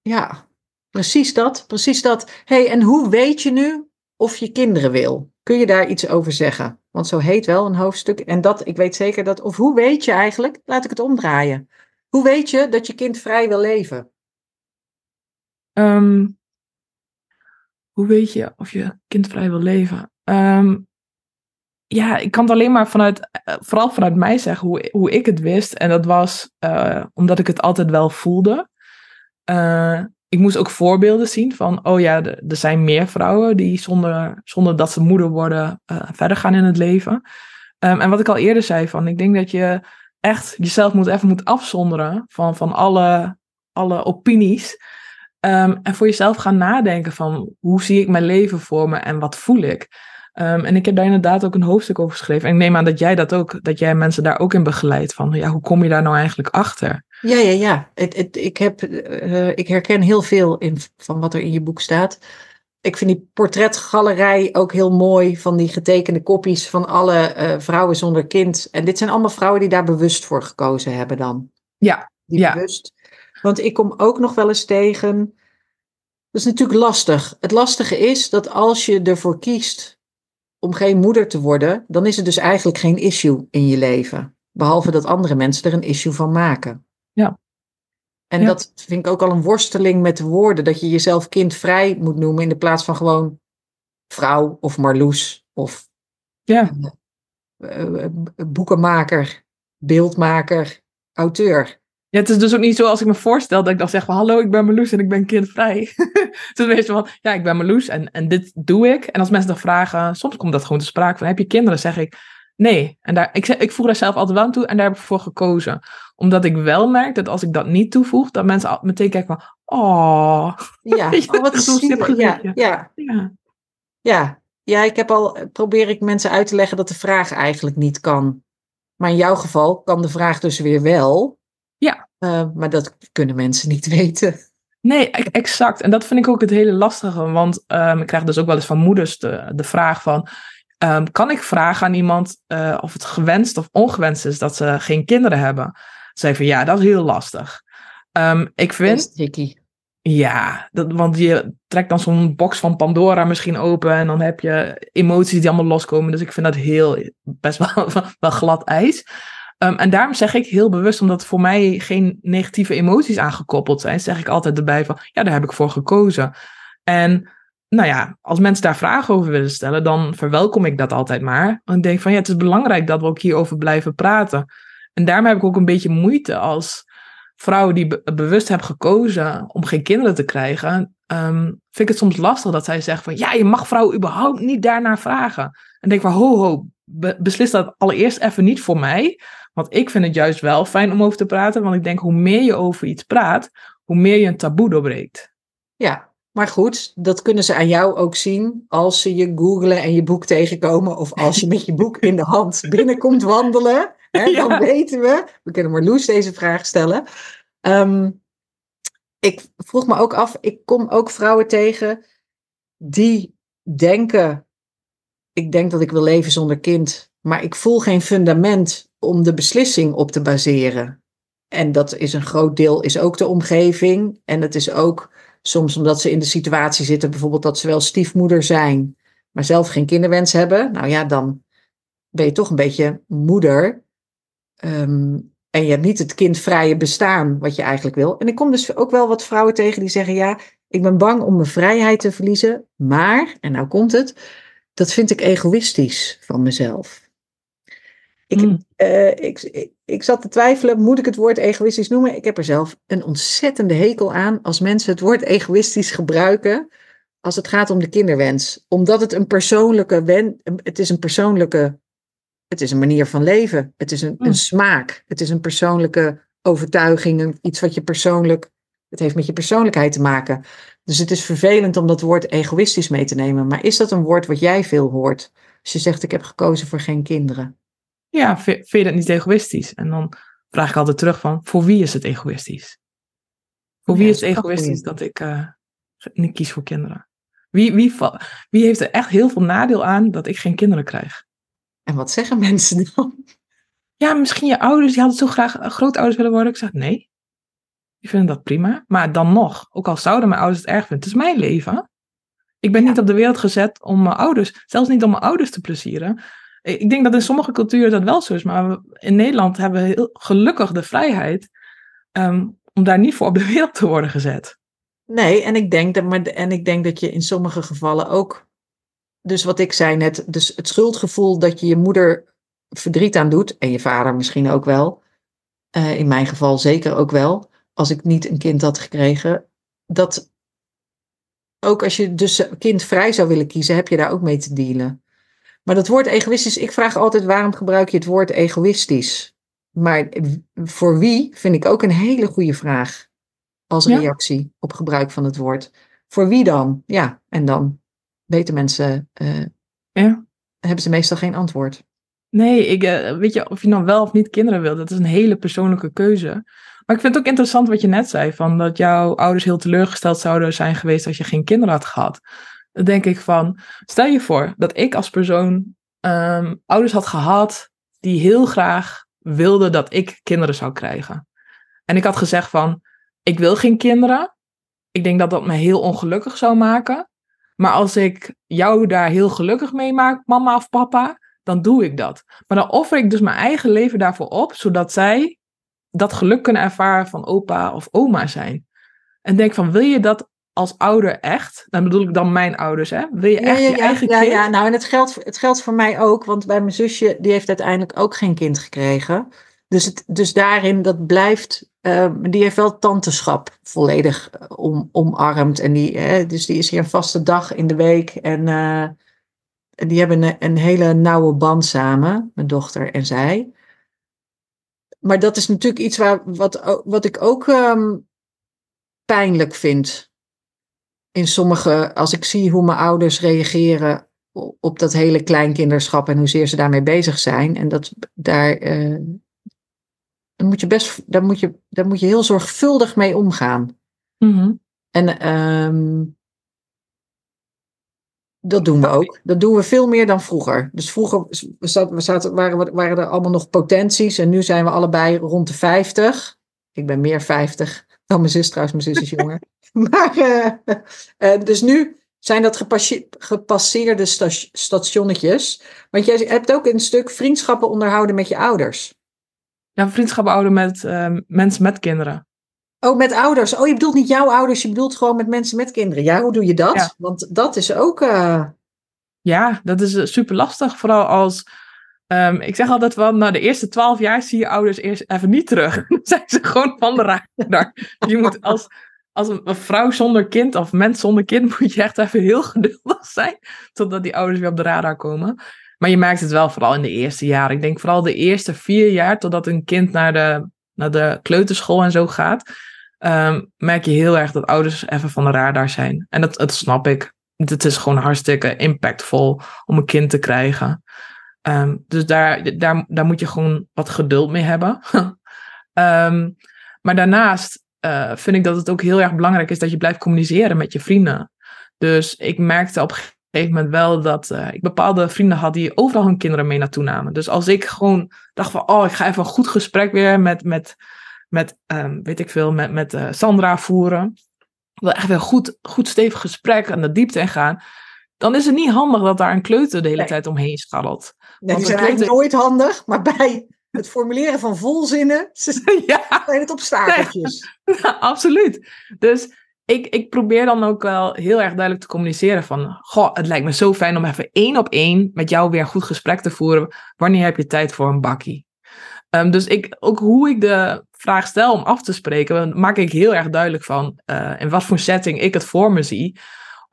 Speaker 1: Ja, precies dat. Precies dat. hey, en hoe weet je nu of je kinderen wil? Kun je daar iets over zeggen? Want zo heet wel een hoofdstuk. En dat, ik weet zeker dat. Of hoe weet je eigenlijk, laat ik het omdraaien. Hoe weet je dat je kind vrij wil leven?
Speaker 2: Um, hoe weet je of je kind vrij wil leven? Um, ja, ik kan het alleen maar vanuit, eh, vooral vanuit mij zeggen hoe, hoe ik het wist. En dat was uh, omdat ik het altijd wel voelde. Uh, ik moest ook voorbeelden zien van, oh ja, er zijn meer vrouwen die zonder, zonder dat ze moeder worden verder gaan in het leven. Um, en wat ik al eerder zei, van, ik denk dat je echt jezelf moet even moet afzonderen van, van alle, alle opinies. Um, en voor jezelf gaan nadenken van hoe zie ik mijn leven voor me en wat voel ik. Um, en ik heb daar inderdaad ook een hoofdstuk over geschreven. En ik neem aan dat jij dat ook, dat jij mensen daar ook in begeleidt. Van ja, hoe kom je daar nou eigenlijk achter?
Speaker 1: Ja, ja, ja. Het, het, ik, heb, uh, ik herken heel veel in, van wat er in je boek staat. Ik vind die portretgalerij ook heel mooi van die getekende kopjes van alle uh, vrouwen zonder kind. En dit zijn allemaal vrouwen die daar bewust voor gekozen hebben dan.
Speaker 2: Ja,
Speaker 1: die
Speaker 2: ja.
Speaker 1: bewust want ik kom ook nog wel eens tegen. Dat is natuurlijk lastig. Het lastige is dat als je ervoor kiest om geen moeder te worden, dan is het dus eigenlijk geen issue in je leven. Behalve dat andere mensen er een issue van maken.
Speaker 2: Ja.
Speaker 1: En
Speaker 2: Ja.
Speaker 1: dat vind ik ook al een worsteling met de woorden. Dat je jezelf kindvrij moet noemen in de plaats van gewoon vrouw of marloes of
Speaker 2: Ja,
Speaker 1: eh, eh, boekenmaker, beeldmaker, auteur.
Speaker 2: Ja, het is dus ook niet zo als ik me voorstel dat ik dan zeg van hallo, ik ben Marloes en ik ben kindvrij. het is meestal van, ja, ik ben Marloes en, en dit doe ik. En als mensen dan vragen, soms komt dat gewoon te sprake van, heb je kinderen? zeg ik, nee. En daar, ik, ik voeg daar zelf altijd wel aan toe en daar heb ik voor gekozen. Omdat ik wel merk dat als ik dat niet toevoeg, dat mensen al meteen kijken van, oh.
Speaker 1: Ja, oh, wat
Speaker 2: een
Speaker 1: Ja, ja,
Speaker 2: Ja,
Speaker 1: ja. ja, ik heb al, probeer ik mensen uit te leggen dat de vraag eigenlijk niet kan. Maar in jouw geval kan de vraag dus weer wel.
Speaker 2: Ja.
Speaker 1: Eh, maar dat kunnen mensen niet weten.
Speaker 2: Nee, e- exact. En dat vind ik ook het hele lastige. Want ehm, ik krijg dus ook wel eens van moeders de, de vraag van... ehm, kan ik vragen aan iemand eh, of het gewenst of ongewenst is dat ze geen kinderen hebben? Zij van ja, dat is heel lastig. Ehm, ik vind, ja, dat, want je trekt dan zo'n box van Pandora misschien open en dan heb je emoties die allemaal loskomen. Dus ik vind dat heel, best wel, wel glad ijs. Ehm, en daarom zeg ik heel bewust, omdat voor mij geen negatieve emoties aangekoppeld zijn, zeg ik altijd erbij van, ja, daar heb ik voor gekozen. En nou ja, als mensen daar vragen over willen stellen, dan verwelkom ik dat altijd maar. Want ik denk van, ja, het is belangrijk dat we ook hierover blijven praten. En daarom heb ik ook een beetje moeite als vrouw die be- bewust heb gekozen om geen kinderen te krijgen, ehm, vind ik het soms lastig dat zij zegt van, ja, je mag vrouwen überhaupt niet daarnaar vragen. En denk van, ho, ho, be- beslis dat allereerst even niet voor mij. Want ik vind het juist wel fijn om over te praten. Want ik denk, hoe meer je over iets praat, hoe meer je een taboe doorbreekt.
Speaker 1: Ja, maar goed, dat kunnen ze aan jou ook zien als ze je googlen en je boek tegenkomen. Of als je met je boek in de hand binnenkomt wandelen. Hè, Dan
Speaker 2: Ja.
Speaker 1: weten we, we kunnen Marloes deze vraag stellen. Ehm, ik vroeg me ook af, ik kom ook vrouwen tegen die denken, ik denk dat ik wil leven zonder kind, maar ik voel geen fundament om de beslissing op te baseren. En dat is een groot deel, is ook de omgeving. En het is ook soms omdat ze in de situatie zitten, bijvoorbeeld dat ze wel stiefmoeder zijn, maar zelf geen kinderwens hebben. Nou ja, dan ben je toch een beetje moeder. Ehm, en je hebt niet het kindvrije bestaan wat je eigenlijk wil. En ik kom dus ook wel wat vrouwen tegen die zeggen: Ja, ik ben bang om mijn vrijheid te verliezen. Maar, en nou komt het, dat vind ik egoïstisch van mezelf. Ik,
Speaker 2: Mm.
Speaker 1: eh, ik, ik, ik zat te twijfelen, moet ik het woord egoïstisch noemen? Ik heb er zelf een ontzettende hekel aan als mensen het woord egoïstisch gebruiken als het gaat om de kinderwens. Omdat het een persoonlijke wen, het is een persoonlijke, het is een manier van leven. Het is een,
Speaker 2: Mm.
Speaker 1: een smaak. Het is een persoonlijke overtuiging, iets wat je persoonlijk, het heeft met je persoonlijkheid te maken. Dus het is vervelend om dat woord egoïstisch mee te nemen. Maar is dat een woord wat jij veel hoort? Als je zegt, ik heb gekozen voor geen kinderen.
Speaker 2: Ja, vind, je dat niet egoïstisch? En dan vraag ik altijd terug van, voor wie is het egoïstisch? Voor wie is het egoïstisch dat ik eh, niet kies voor kinderen? Wie, wie, wie heeft er echt heel veel nadeel aan dat ik geen kinderen krijg?
Speaker 1: En wat zeggen mensen dan?
Speaker 2: Ja, misschien je ouders, die hadden zo graag eh, grootouders willen worden. Ik zeg, nee. Die vinden dat prima. Maar dan nog, ook al zouden mijn ouders het erg vinden, het is mijn leven. Ik ben
Speaker 1: Ja.
Speaker 2: niet op de wereld gezet om mijn ouders, zelfs niet om mijn ouders te plezieren. Ik ik denk dat in sommige culturen dat wel zo is, maar in Nederland hebben we heel gelukkig de vrijheid ehm, om daar niet voor op de wereld te worden gezet.
Speaker 1: Nee, en ik denk dat, maar, en ik denk dat je in sommige gevallen ook. Dus wat ik zei net, dus het schuldgevoel dat je je moeder verdriet aan doet, en je vader misschien ook wel. eh, in mijn geval zeker ook wel. Als ik niet een kind had gekregen. Dat ook als je dus kindvrij zou willen kiezen, heb je daar ook mee te dealen. Maar dat woord egoïstisch, ik vraag altijd waarom gebruik je het woord egoïstisch? Maar voor wie vind ik ook een hele goede vraag als
Speaker 2: Ja.
Speaker 1: reactie op gebruik van het woord. Voor wie dan? Ja, en dan weten mensen, eh,
Speaker 2: Ja.
Speaker 1: hebben ze meestal geen antwoord.
Speaker 2: Nee, ik, eh, weet je, of je nou wel of niet kinderen wil, dat is een hele persoonlijke keuze. Maar ik vind het ook interessant wat je net zei, van dat jouw ouders heel teleurgesteld zouden zijn geweest als je geen kinderen had gehad. Denk ik van, stel je voor dat ik als persoon ehm, ouders had gehad die heel graag wilden dat ik kinderen zou krijgen. En ik had gezegd van, ik wil geen kinderen. Ik denk dat dat me heel ongelukkig zou maken. Maar als ik jou daar heel gelukkig mee maak, mama of papa, dan doe ik dat. Maar dan offer ik dus mijn eigen leven daarvoor op, zodat zij dat geluk kunnen ervaren van opa of oma zijn. En denk van, wil je dat als ouder echt? Dan bedoel ik dan mijn ouders, hè? Wil je echt je eigen
Speaker 1: ja,
Speaker 2: kind?
Speaker 1: ja, nou en het geldt, het geldt voor mij ook, want bij mijn zusje, die heeft uiteindelijk ook geen kind gekregen. Dus, het, dus daarin, dat blijft, eh, die heeft wel tanteschap volledig eh, om, omarmd. En die, dus die is hier een vaste dag in de week. En eh, en die hebben een, een hele nauwe band samen, mijn dochter en zij. Maar dat is natuurlijk iets waar, wat, wat ik ook ehm, pijnlijk vind. In sommige, als ik zie hoe mijn ouders reageren op dat hele kleinkinderschap en hoezeer ze daarmee bezig zijn. En dat daar, eh, dan moet je best, daar moet je, daar moet je heel zorgvuldig mee omgaan.
Speaker 2: Mhm.
Speaker 1: En ehm, dat doen we ook. Dat doen we veel meer dan vroeger. Dus vroeger we zaten, we zaten, waren, waren er allemaal nog potenties. En nu zijn we allebei rond de 50. Ik ben meer 50 dan mijn zus trouwens. Mijn zus is jonger. maar, eh, eh, dus nu zijn dat gepasseerde sta- stationnetjes. Want jij hebt ook een stuk vriendschappen onderhouden met je ouders.
Speaker 2: Ja, vriendschappen houden met ehm, mensen met kinderen.
Speaker 1: Oh, met ouders. Oh, je bedoelt niet jouw ouders, je bedoelt gewoon met mensen met kinderen. Ja, hoe doe je dat?
Speaker 2: Ja.
Speaker 1: Want dat is ook. eh,
Speaker 2: Ja, dat is super lastig. Vooral als, ehm, ik zeg altijd van, nou de eerste twaalf jaar zie je ouders eerst even niet terug. Dan zijn ze gewoon van de radar. Je moet als, als een, een vrouw zonder kind of mens zonder kind, moet je echt even heel geduldig zijn. Totdat die ouders weer op de radar komen. Maar je merkt het wel vooral in de eerste jaren. Ik denk vooral de eerste vier jaar, totdat een kind naar de, naar de kleuterschool en zo gaat. ehm, merk je heel erg dat ouders even van de radar zijn. En dat, dat snap ik. Het is gewoon hartstikke impactvol om een kind te krijgen. Ehm, dus daar, daar, daar moet je gewoon wat geduld mee hebben. Ehm, maar daarnaast eh, vind ik dat het ook heel erg belangrijk is dat je blijft communiceren met je vrienden. Dus ik merkte op een gegeven moment wel dat eh, ik bepaalde vrienden had die overal hun kinderen mee naartoe namen. Dus als ik gewoon dacht van, oh, ik ga even een goed gesprek weer met, met, met ehm, weet ik veel, met, met eh, Sandra voeren. Ik wil echt weer een goed, goed stevig gesprek aan de diepte in gaan. Dan is het niet handig dat daar een kleuter de hele
Speaker 1: Nee.
Speaker 2: tijd omheen scharrelt.
Speaker 1: nee, die zijn eigenlijk nooit handig, maar bij het formuleren van volzinnen
Speaker 2: ja,
Speaker 1: zijn het obstakeltjes.
Speaker 2: absoluut. Dus ik, ik probeer dan ook wel heel erg duidelijk te communiceren van... Goh, het lijkt me zo fijn om even één op één met jou weer een goed gesprek te voeren. Wanneer heb je tijd voor een bakkie? Ehm, dus ik, ook hoe ik de vraag stel om af te spreken, maak ik heel erg duidelijk van eh, in wat voor setting ik het voor me zie.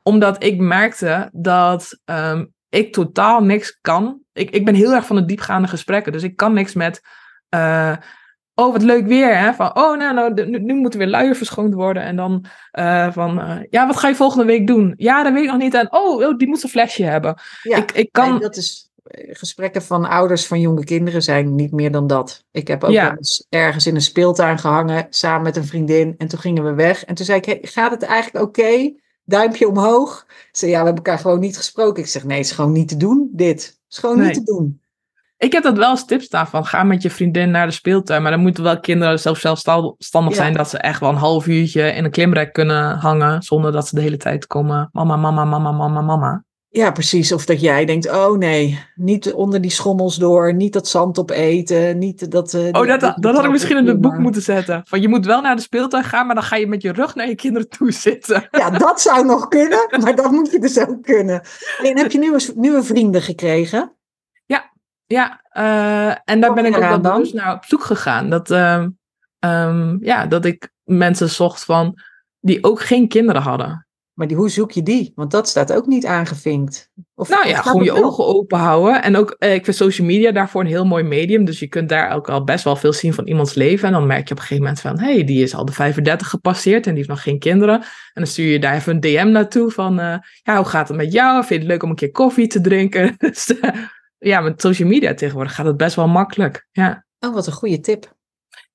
Speaker 2: Omdat ik merkte dat ehm, ik totaal niks kan. Ik, ik ben heel erg van de diepgaande gesprekken, dus ik kan niks met. eh, oh, wat leuk weer, hè? Van, oh, nou, nou nu, moeten weer luier verschoond worden. En dan eh, van, eh, ja, wat ga je volgende week doen? Ja, dat weet ik nog niet. En, oh, oh die moet een flesje hebben.
Speaker 1: Ja,
Speaker 2: ik, ik kan,
Speaker 1: dat is, gesprekken van ouders van jonge kinderen zijn niet meer dan dat. Ik heb ook
Speaker 2: Ja.
Speaker 1: ergens in een speeltuin gehangen samen met een vriendin. En toen gingen we weg. En toen zei ik, hey, gaat het eigenlijk oké? Duimpje omhoog. Ze ja, we hebben elkaar gewoon niet gesproken. Ik zeg, nee, het is gewoon niet te doen, dit. Het is gewoon
Speaker 2: Nee.
Speaker 1: niet te doen.
Speaker 2: Ik heb dat wel als tip staan van ga met je vriendin naar de speeltuin. Maar dan moeten wel kinderen zelf zelfstandig
Speaker 1: Ja.
Speaker 2: zijn dat ze echt wel een half uurtje in een klimrek kunnen hangen. Zonder dat ze de hele tijd komen. Mama, mama, mama, mama, mama.
Speaker 1: Ja, precies. Of dat jij denkt, oh nee, niet onder die schommels door, niet dat zand opeten, niet dat... eh,
Speaker 2: Oh, dat, dat had ik misschien in het boek moeten zetten. Van je moet wel naar de speeltuin gaan, maar dan ga je met je rug naar je kinderen toe zitten.
Speaker 1: Ja, dat zou nog kunnen, maar dat moet je dus ook kunnen. En heb je nieuwe, nieuwe vrienden gekregen?
Speaker 2: Ja, eh, en daar
Speaker 1: Kom
Speaker 2: ben ik ook wel naar op zoek gegaan. Dat, ehm, ehm, ja, dat ik mensen zocht van die ook geen kinderen hadden.
Speaker 1: Maar die, hoe zoek je die? Want dat staat ook niet aangevinkt. Of,
Speaker 2: Nou ja, gewoon je ogen open houden. En ook, eh, ik vind social media daarvoor een heel mooi medium. Dus je kunt daar ook al best wel veel zien van iemands leven. En dan merk je op een gegeven moment van... hé, hey, die is al de 35 gepasseerd en die heeft nog geen kinderen. En dan stuur je daar even een DM naartoe van... eh, ja, hoe gaat het met jou? Vind je het leuk om een keer koffie te drinken? dus eh, ja, met social media tegenwoordig gaat het best wel makkelijk. Ja.
Speaker 1: Oh, wat een goede tip.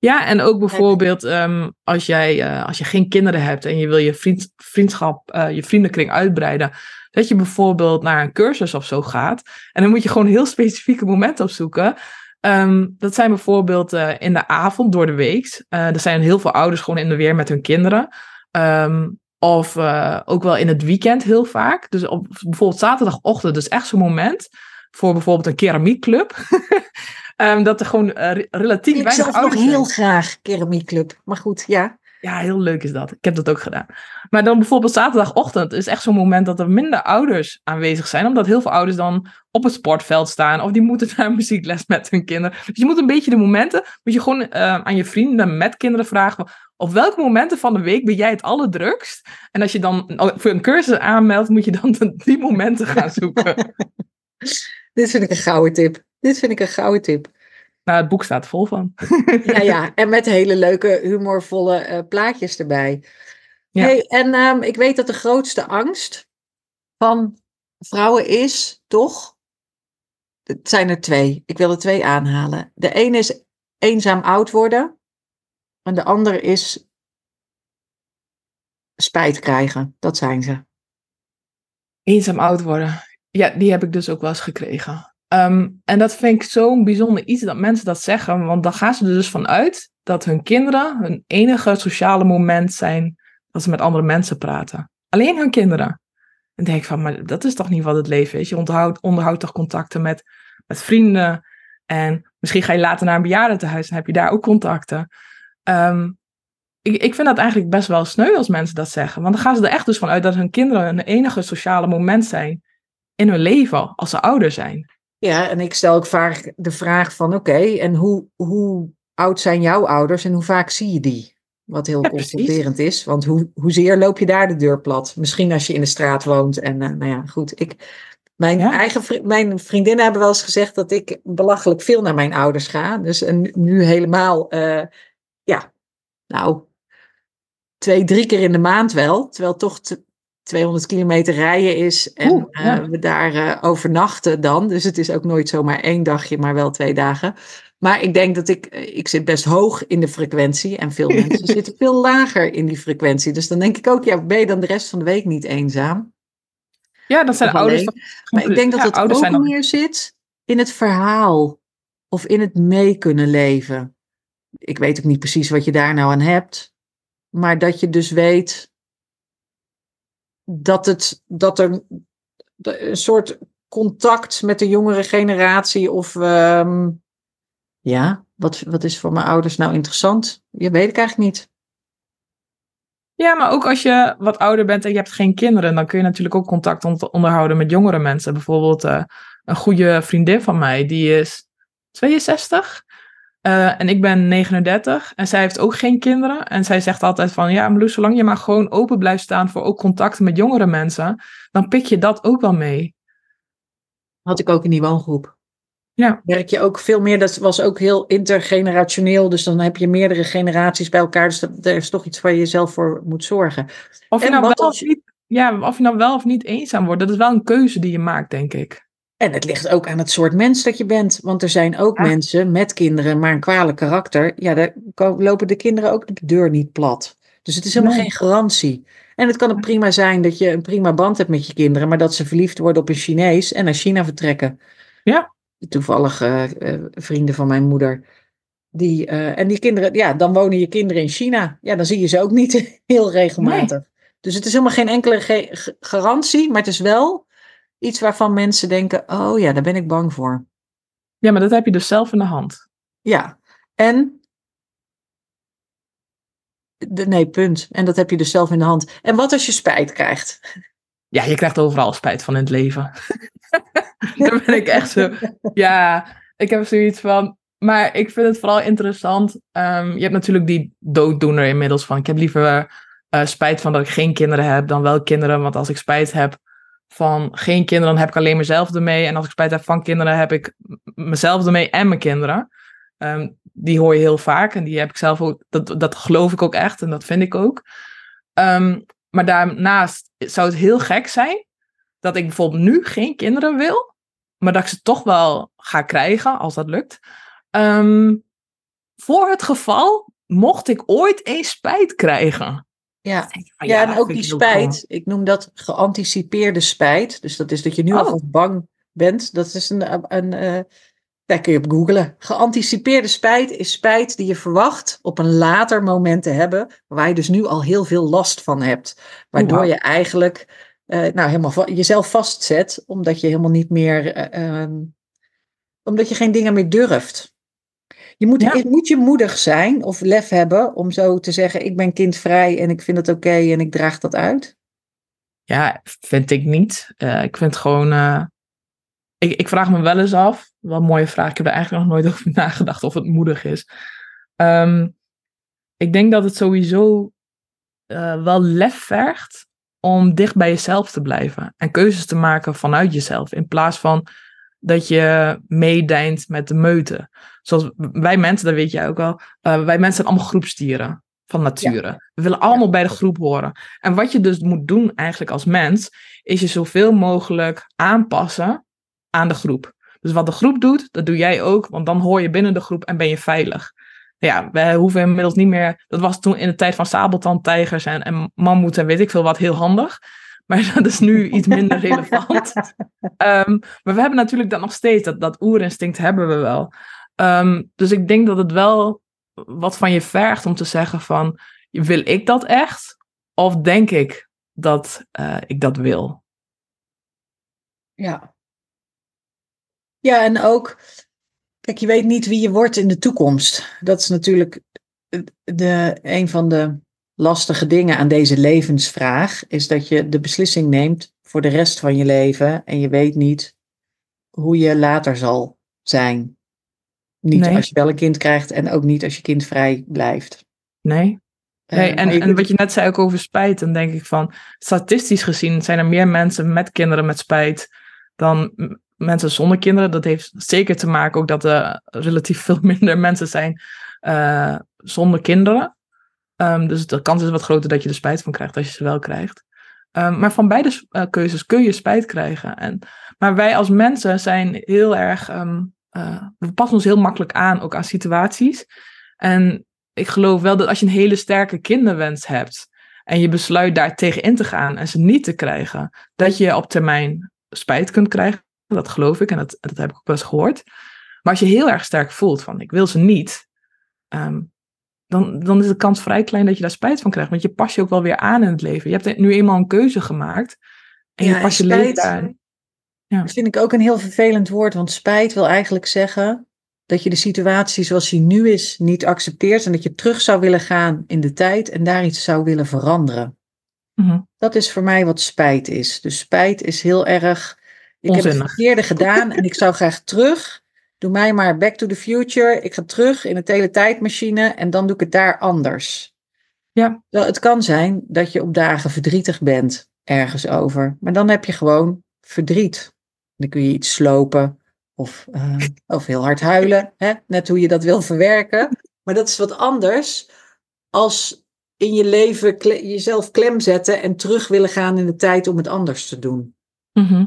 Speaker 2: Ja, en ook bijvoorbeeld ehm, als, jij, eh, als je geen kinderen hebt en je wil je vriend, vriendschap, eh, je vriendenkring uitbreiden, dat je bijvoorbeeld naar een cursus of zo gaat. En dan moet je gewoon heel specifieke momenten opzoeken. Ehm, dat zijn bijvoorbeeld eh, in de avond door de week. Er zijn heel veel ouders gewoon in de weer met hun kinderen. Ehm, of ook wel in het weekend heel vaak. Dus op bijvoorbeeld zaterdagochtend, dus echt zo'n moment voor bijvoorbeeld een keramiekclub. Ehm, dat er gewoon re- relatief
Speaker 1: Ik
Speaker 2: weinig
Speaker 1: zelf nog heel graag keramiekclub. Maar goed, ja.
Speaker 2: Ja, heel leuk is dat. Ik heb dat ook gedaan. Maar dan bijvoorbeeld zaterdagochtend is echt zo'n moment dat er minder ouders aanwezig zijn. Omdat heel veel ouders dan op het sportveld staan. Of die moeten naar muziekles met hun kinderen. Dus je moet een beetje de momenten, moet je gewoon eh, aan je vrienden met kinderen vragen. Op welke momenten van de week ben jij het allerdrukst? En als je dan voor een cursus aanmeldt, moet je dan die momenten gaan zoeken.
Speaker 1: Dit vind ik een gouden tip. Dit vind ik een gouden tip.
Speaker 2: nou, het boek staat vol van.
Speaker 1: Ja, ja. En met hele leuke, humorvolle eh, plaatjes erbij.
Speaker 2: Ja.
Speaker 1: Hey, en ehm, ik weet dat de grootste angst van vrouwen is, toch? Het zijn er twee. Ik wil er twee aanhalen. De ene is eenzaam oud worden. En de andere is spijt krijgen. Dat zijn ze.
Speaker 2: Eenzaam oud worden. Ja, die heb ik dus ook wel eens gekregen. Ehm, en dat vind ik zo'n bijzonder iets dat mensen dat zeggen. Want dan gaan ze er dus van uit dat hun kinderen hun enige sociale moment zijn dat ze met andere mensen praten. Alleen hun kinderen. En denk ik van, maar dat is toch niet wat het leven is? Je onderhoudt, toch contacten met, met vrienden. En misschien ga je later naar een bejaardentehuis en heb je daar ook contacten. Ehm, ik, ik vind dat eigenlijk best wel sneu als mensen dat zeggen. Want dan gaan ze er echt dus van uit dat hun kinderen hun enige sociale moment zijn in hun leven als ze ouder zijn.
Speaker 1: Ja, en ik stel ook vaak de vraag van oké, en hoe, hoe oud zijn jouw ouders en hoe vaak zie je die? Wat heel
Speaker 2: Ja,
Speaker 1: confronterend is, want hoe, hoezeer loop je daar de deur plat? Misschien als je in de straat woont en eh, nou ja, goed. Ik, mijn,
Speaker 2: Ja.
Speaker 1: eigen, vri- mijn vriendinnen hebben wel eens gezegd dat ik belachelijk veel naar mijn ouders ga. Dus en nu helemaal, eh, ja, nou, twee, drie keer in de maand wel. Terwijl toch 200 kilometer rijden is en
Speaker 2: Oeh, ja.
Speaker 1: eh, we daar eh, overnachten dan. Dus het is ook nooit zomaar één dagje, maar wel twee dagen. Maar ik denk dat ik, eh, ik zit best hoog in de frequentie en veel mensen zitten veel lager in die frequentie. Dus dan denk ik ook, ja, ben je dan de rest van de week niet eenzaam?
Speaker 2: Ja, dat zijn ouders. toch-
Speaker 1: Maar ik denk dat
Speaker 2: ja,
Speaker 1: het
Speaker 2: ouders
Speaker 1: ook
Speaker 2: zijn dan-
Speaker 1: meer zit in het verhaal of in het mee kunnen leven. Ik weet ook niet precies wat je daar nou aan hebt, maar dat je dus weet dat, het, dat er een soort contact met de jongere generatie of ehm, ja, wat, wat is voor mijn ouders nou interessant? Ja, weet ik eigenlijk niet.
Speaker 2: Ja, maar ook als je wat ouder bent en je hebt geen kinderen, dan kun je natuurlijk ook contact ont- onderhouden met jongere mensen. Bijvoorbeeld eh, een goede vriendin van mij, die is 62 eh, en ik ben 39 en zij heeft ook geen kinderen. En zij zegt altijd van, ja Marloes, zolang je maar gewoon open blijft staan voor ook contacten met jongere mensen, dan pik je dat ook wel mee.
Speaker 1: Had ik ook in die woongroep.
Speaker 2: Ja.
Speaker 1: Werk je ook veel meer, dat was ook heel intergenerationeel, dus dan heb je meerdere generaties bij elkaar, dus er is toch iets waar je zelf voor moet zorgen.
Speaker 2: Of je,
Speaker 1: En
Speaker 2: nou wel of, niet, ja, of je nou wel of niet eenzaam wordt, dat is wel een keuze die je maakt, denk ik.
Speaker 1: En het ligt ook aan het soort mens dat je bent, want er zijn ook
Speaker 2: Ja.
Speaker 1: mensen met kinderen, maar een kwalijk karakter, ja, daar lopen de kinderen ook de deur niet plat. Dus het is helemaal
Speaker 2: Nee.
Speaker 1: geen garantie. En het kan ook prima zijn dat je een prima band hebt met je kinderen, maar dat ze verliefd worden op een Chinees en naar China vertrekken.
Speaker 2: Ja.
Speaker 1: Toevallig eh, eh, vrienden van mijn moeder. Die, eh, en die kinderen, ja, dan wonen je kinderen in China. Ja, dan zie je ze ook niet heel regelmatig. Dus het is helemaal geen enkele ge- garantie, maar het is wel iets waarvan mensen denken: oh ja, daar ben ik bang voor.
Speaker 2: Ja, maar dat heb je dus zelf in de hand.
Speaker 1: Ja, en. De, nee, punt. En dat heb je dus zelf in de hand. En wat als je spijt krijgt?
Speaker 2: Ja, je krijgt overal spijt van in het leven. Daar ben ik echt zo. Ja, ik heb zoiets van. Maar ik vind het vooral interessant. ehm, je hebt natuurlijk die dooddoener inmiddels van. Ik heb liever eh, spijt van dat ik geen kinderen heb dan wel kinderen. Want als ik spijt heb van geen kinderen, dan heb ik alleen mezelf ermee. En als ik spijt heb van kinderen, heb ik mezelf ermee en mijn kinderen. Ehm, die hoor je heel vaak en die heb ik zelf ook. Dat, dat geloof ik ook echt en dat vind ik ook. Ehm, maar daarnaast zou het heel gek zijn dat ik bijvoorbeeld nu geen kinderen wil, maar dat ik ze toch wel ga krijgen als dat lukt. Ehm, voor het geval, mocht ik ooit eens spijt krijgen.
Speaker 1: Ja,
Speaker 2: van,
Speaker 1: ja, en ook die spijt. Ik noem dat geanticipeerde spijt. Dus dat is dat je nu
Speaker 2: Oh.
Speaker 1: alvast bang bent. Dat is een. een eh, daar kun je op googlen. Geanticipeerde spijt is spijt die je verwacht op een later moment te hebben. Waar je dus nu al heel veel last van hebt. Waardoor je eigenlijk eh, nou, helemaal va- jezelf vastzet. Omdat je helemaal niet meer. eh, ehm, omdat je geen dingen meer durft. Je moet,
Speaker 2: Ja.
Speaker 1: moet je moedig zijn of lef hebben om zo te zeggen: Ik ben kindvrij en ik vind het oké en ik draag dat uit.
Speaker 2: Ja, vind ik niet. Eh, ik vind gewoon. eh, ik, ik vraag me wel eens af. Wel een mooie vraag. Ik heb er eigenlijk nog nooit over nagedacht of het moedig is. Ehm, ik denk dat het sowieso eh, wel lef vergt om dicht bij jezelf te blijven. En keuzes te maken vanuit jezelf. In plaats van dat je meedijnt met de meute. Zoals wij mensen, dat weet jij ook al. eh, wij mensen zijn allemaal groepsdieren van nature. We willen allemaal bij de groep horen. En wat je dus moet doen eigenlijk als mens, is je zoveel mogelijk aanpassen aan de groep. Dus wat de groep doet, dat doe jij ook, want dan hoor je binnen de groep en ben je veilig. Ja, wij hoeven inmiddels niet meer. Dat was toen in de tijd van sabeltandtijgers en, en mammoeten en weet ik veel wat heel handig. Maar dat is nu iets minder relevant. Ehm, maar we hebben natuurlijk dat nog steeds, dat, dat oerinstinct hebben we wel. Ehm, dus ik denk dat het wel wat van je vergt om te zeggen van, wil ik dat echt? Of denk ik dat eh, ik dat wil?
Speaker 1: Ja. Ja, en ook, kijk, je weet niet wie je wordt in de toekomst. Dat is natuurlijk de, een van de lastige dingen aan deze levensvraag, is dat je de beslissing neemt voor de rest van je leven en je weet niet hoe je later zal zijn. Niet
Speaker 2: Nee.
Speaker 1: als je wel een kind krijgt en ook niet als je kindvrij blijft.
Speaker 2: Nee?
Speaker 1: Eh,
Speaker 2: Nee, en, en wat je net zei ook over spijt, dan denk ik van, statistisch gezien zijn er meer mensen met kinderen met spijt dan mensen zonder kinderen. Dat heeft zeker te maken ook dat er relatief veel minder mensen zijn eh, zonder kinderen. Ehm, dus de kans is wat groter dat je er spijt van krijgt als je ze wel krijgt. Ehm, maar van beide eh, keuzes kun je spijt krijgen. En, maar wij als mensen zijn heel erg, ehm, eh, we passen ons heel makkelijk aan, ook aan situaties. En ik geloof wel dat als je een hele sterke kinderwens hebt en je besluit daar tegen in te gaan en ze niet te krijgen, dat je op termijn spijt kunt krijgen. Dat geloof ik en dat, dat heb ik ook wel eens gehoord. Maar als je heel erg sterk voelt van ik wil ze niet, ehm, dan, dan is de kans vrij klein dat je daar spijt van krijgt. Want je pas je ook wel weer aan in het leven. Je hebt nu eenmaal een keuze gemaakt en
Speaker 1: Ja,
Speaker 2: je pas je leven
Speaker 1: spijt-
Speaker 2: daar.
Speaker 1: Dat vind ik ook een heel vervelend woord, want spijt wil eigenlijk zeggen dat je de situatie zoals die nu is niet accepteert en dat je terug zou willen gaan in de tijd en daar iets zou willen veranderen.
Speaker 2: Mhm.
Speaker 1: Dat is voor mij wat spijt is. Dus spijt is heel erg. Ik heb het verkeerde gedaan en ik zou graag terug. Doe mij maar back to the future. Ik ga terug in een teletijdmachine en dan doe ik het daar anders.
Speaker 2: Ja.
Speaker 1: Wel, het kan zijn dat je op dagen verdrietig bent ergens over. Maar dan heb je gewoon verdriet. Dan kun je iets slopen of, eh, of heel hard huilen. Hè? Net hoe je dat wil verwerken. Maar dat is wat anders als in je leven kle- jezelf klem zetten en terug willen gaan in de tijd om het anders te doen.
Speaker 2: Mhm.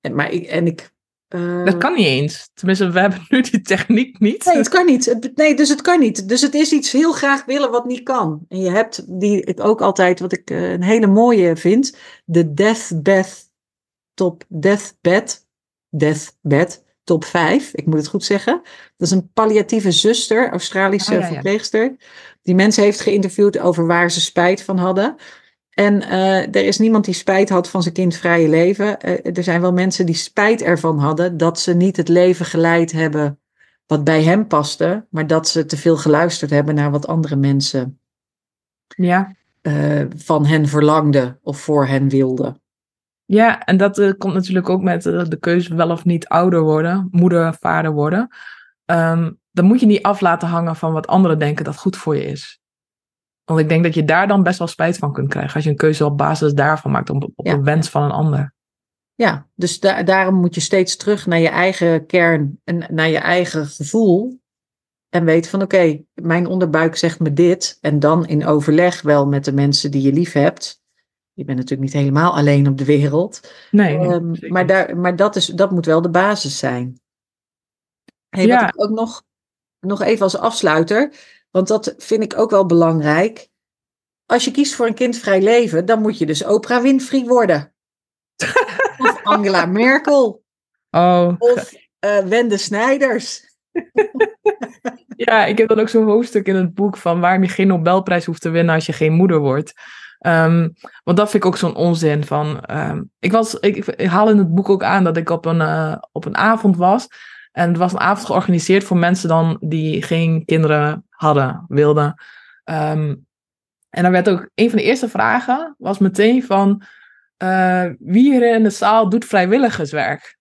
Speaker 1: En, maar ik, en ik Uh,
Speaker 2: dat kan niet eens. Tenminste, we hebben nu die techniek niet.
Speaker 1: Nee, het kan niet. Het, nee, dus het kan niet. Dus het is iets heel graag willen wat niet kan. En je hebt die ik ook altijd, wat ik uh, een hele mooie vind, de deathbed top deathbed, deathbed top 5. Ik moet het goed zeggen. Dat is een palliatieve zuster, Australische
Speaker 2: ja, ja.
Speaker 1: verpleegster, die mensen heeft geïnterviewd over waar ze spijt van hadden. En eh, er is niemand die spijt had van zijn kindvrije leven. Eh, er zijn wel mensen die spijt ervan hadden dat ze niet het leven geleid hebben wat bij hem paste, maar dat ze te veel geluisterd hebben naar wat andere mensen
Speaker 2: Ja.
Speaker 1: eh, van hen verlangden of voor hen wilden.
Speaker 2: Ja, en dat eh, komt natuurlijk ook met eh, de keuze wel of niet ouder worden, moeder, vader worden. Ehm, dan moet je niet af laten hangen van wat anderen denken dat goed voor je is. Want ik denk dat je daar dan best wel spijt van kunt krijgen als je een keuze op basis daarvan maakt, op, op
Speaker 1: Ja.
Speaker 2: een wens van een ander.
Speaker 1: Ja, dus da- daarom moet je steeds terug naar je eigen kern en naar je eigen gevoel. En weten van oké, mijn onderbuik zegt me dit. En dan in overleg wel met de mensen die je lief hebt. Je bent natuurlijk niet helemaal alleen op de wereld.
Speaker 2: Nee,
Speaker 1: Ehm, maar daar, maar dat, is, dat moet wel de basis zijn. Hey,
Speaker 2: Ja.
Speaker 1: Wat ik ook nog, nog even als afsluiter, want dat vind ik ook wel belangrijk. Als je kiest voor een kindvrij leven, dan moet je dus Oprah Winfrey worden. of Angela Merkel.
Speaker 2: Oh,
Speaker 1: Of eh, Wende Snijders.
Speaker 2: ja, ik heb dan ook zo'n hoofdstuk in het boek van waarom je geen Nobelprijs hoeft te winnen als je geen moeder wordt. Ehm, want dat vind ik ook zo'n onzin van. ehm, ik, was, ik, haal in het boek ook aan dat ik op een, eh, op een avond was. En het was een avond georganiseerd voor mensen dan die geen kinderen hadden, wilden. Ehm, en dan werd ook een van de eerste vragen was meteen van eh, wie hier in de zaal doet vrijwilligerswerk?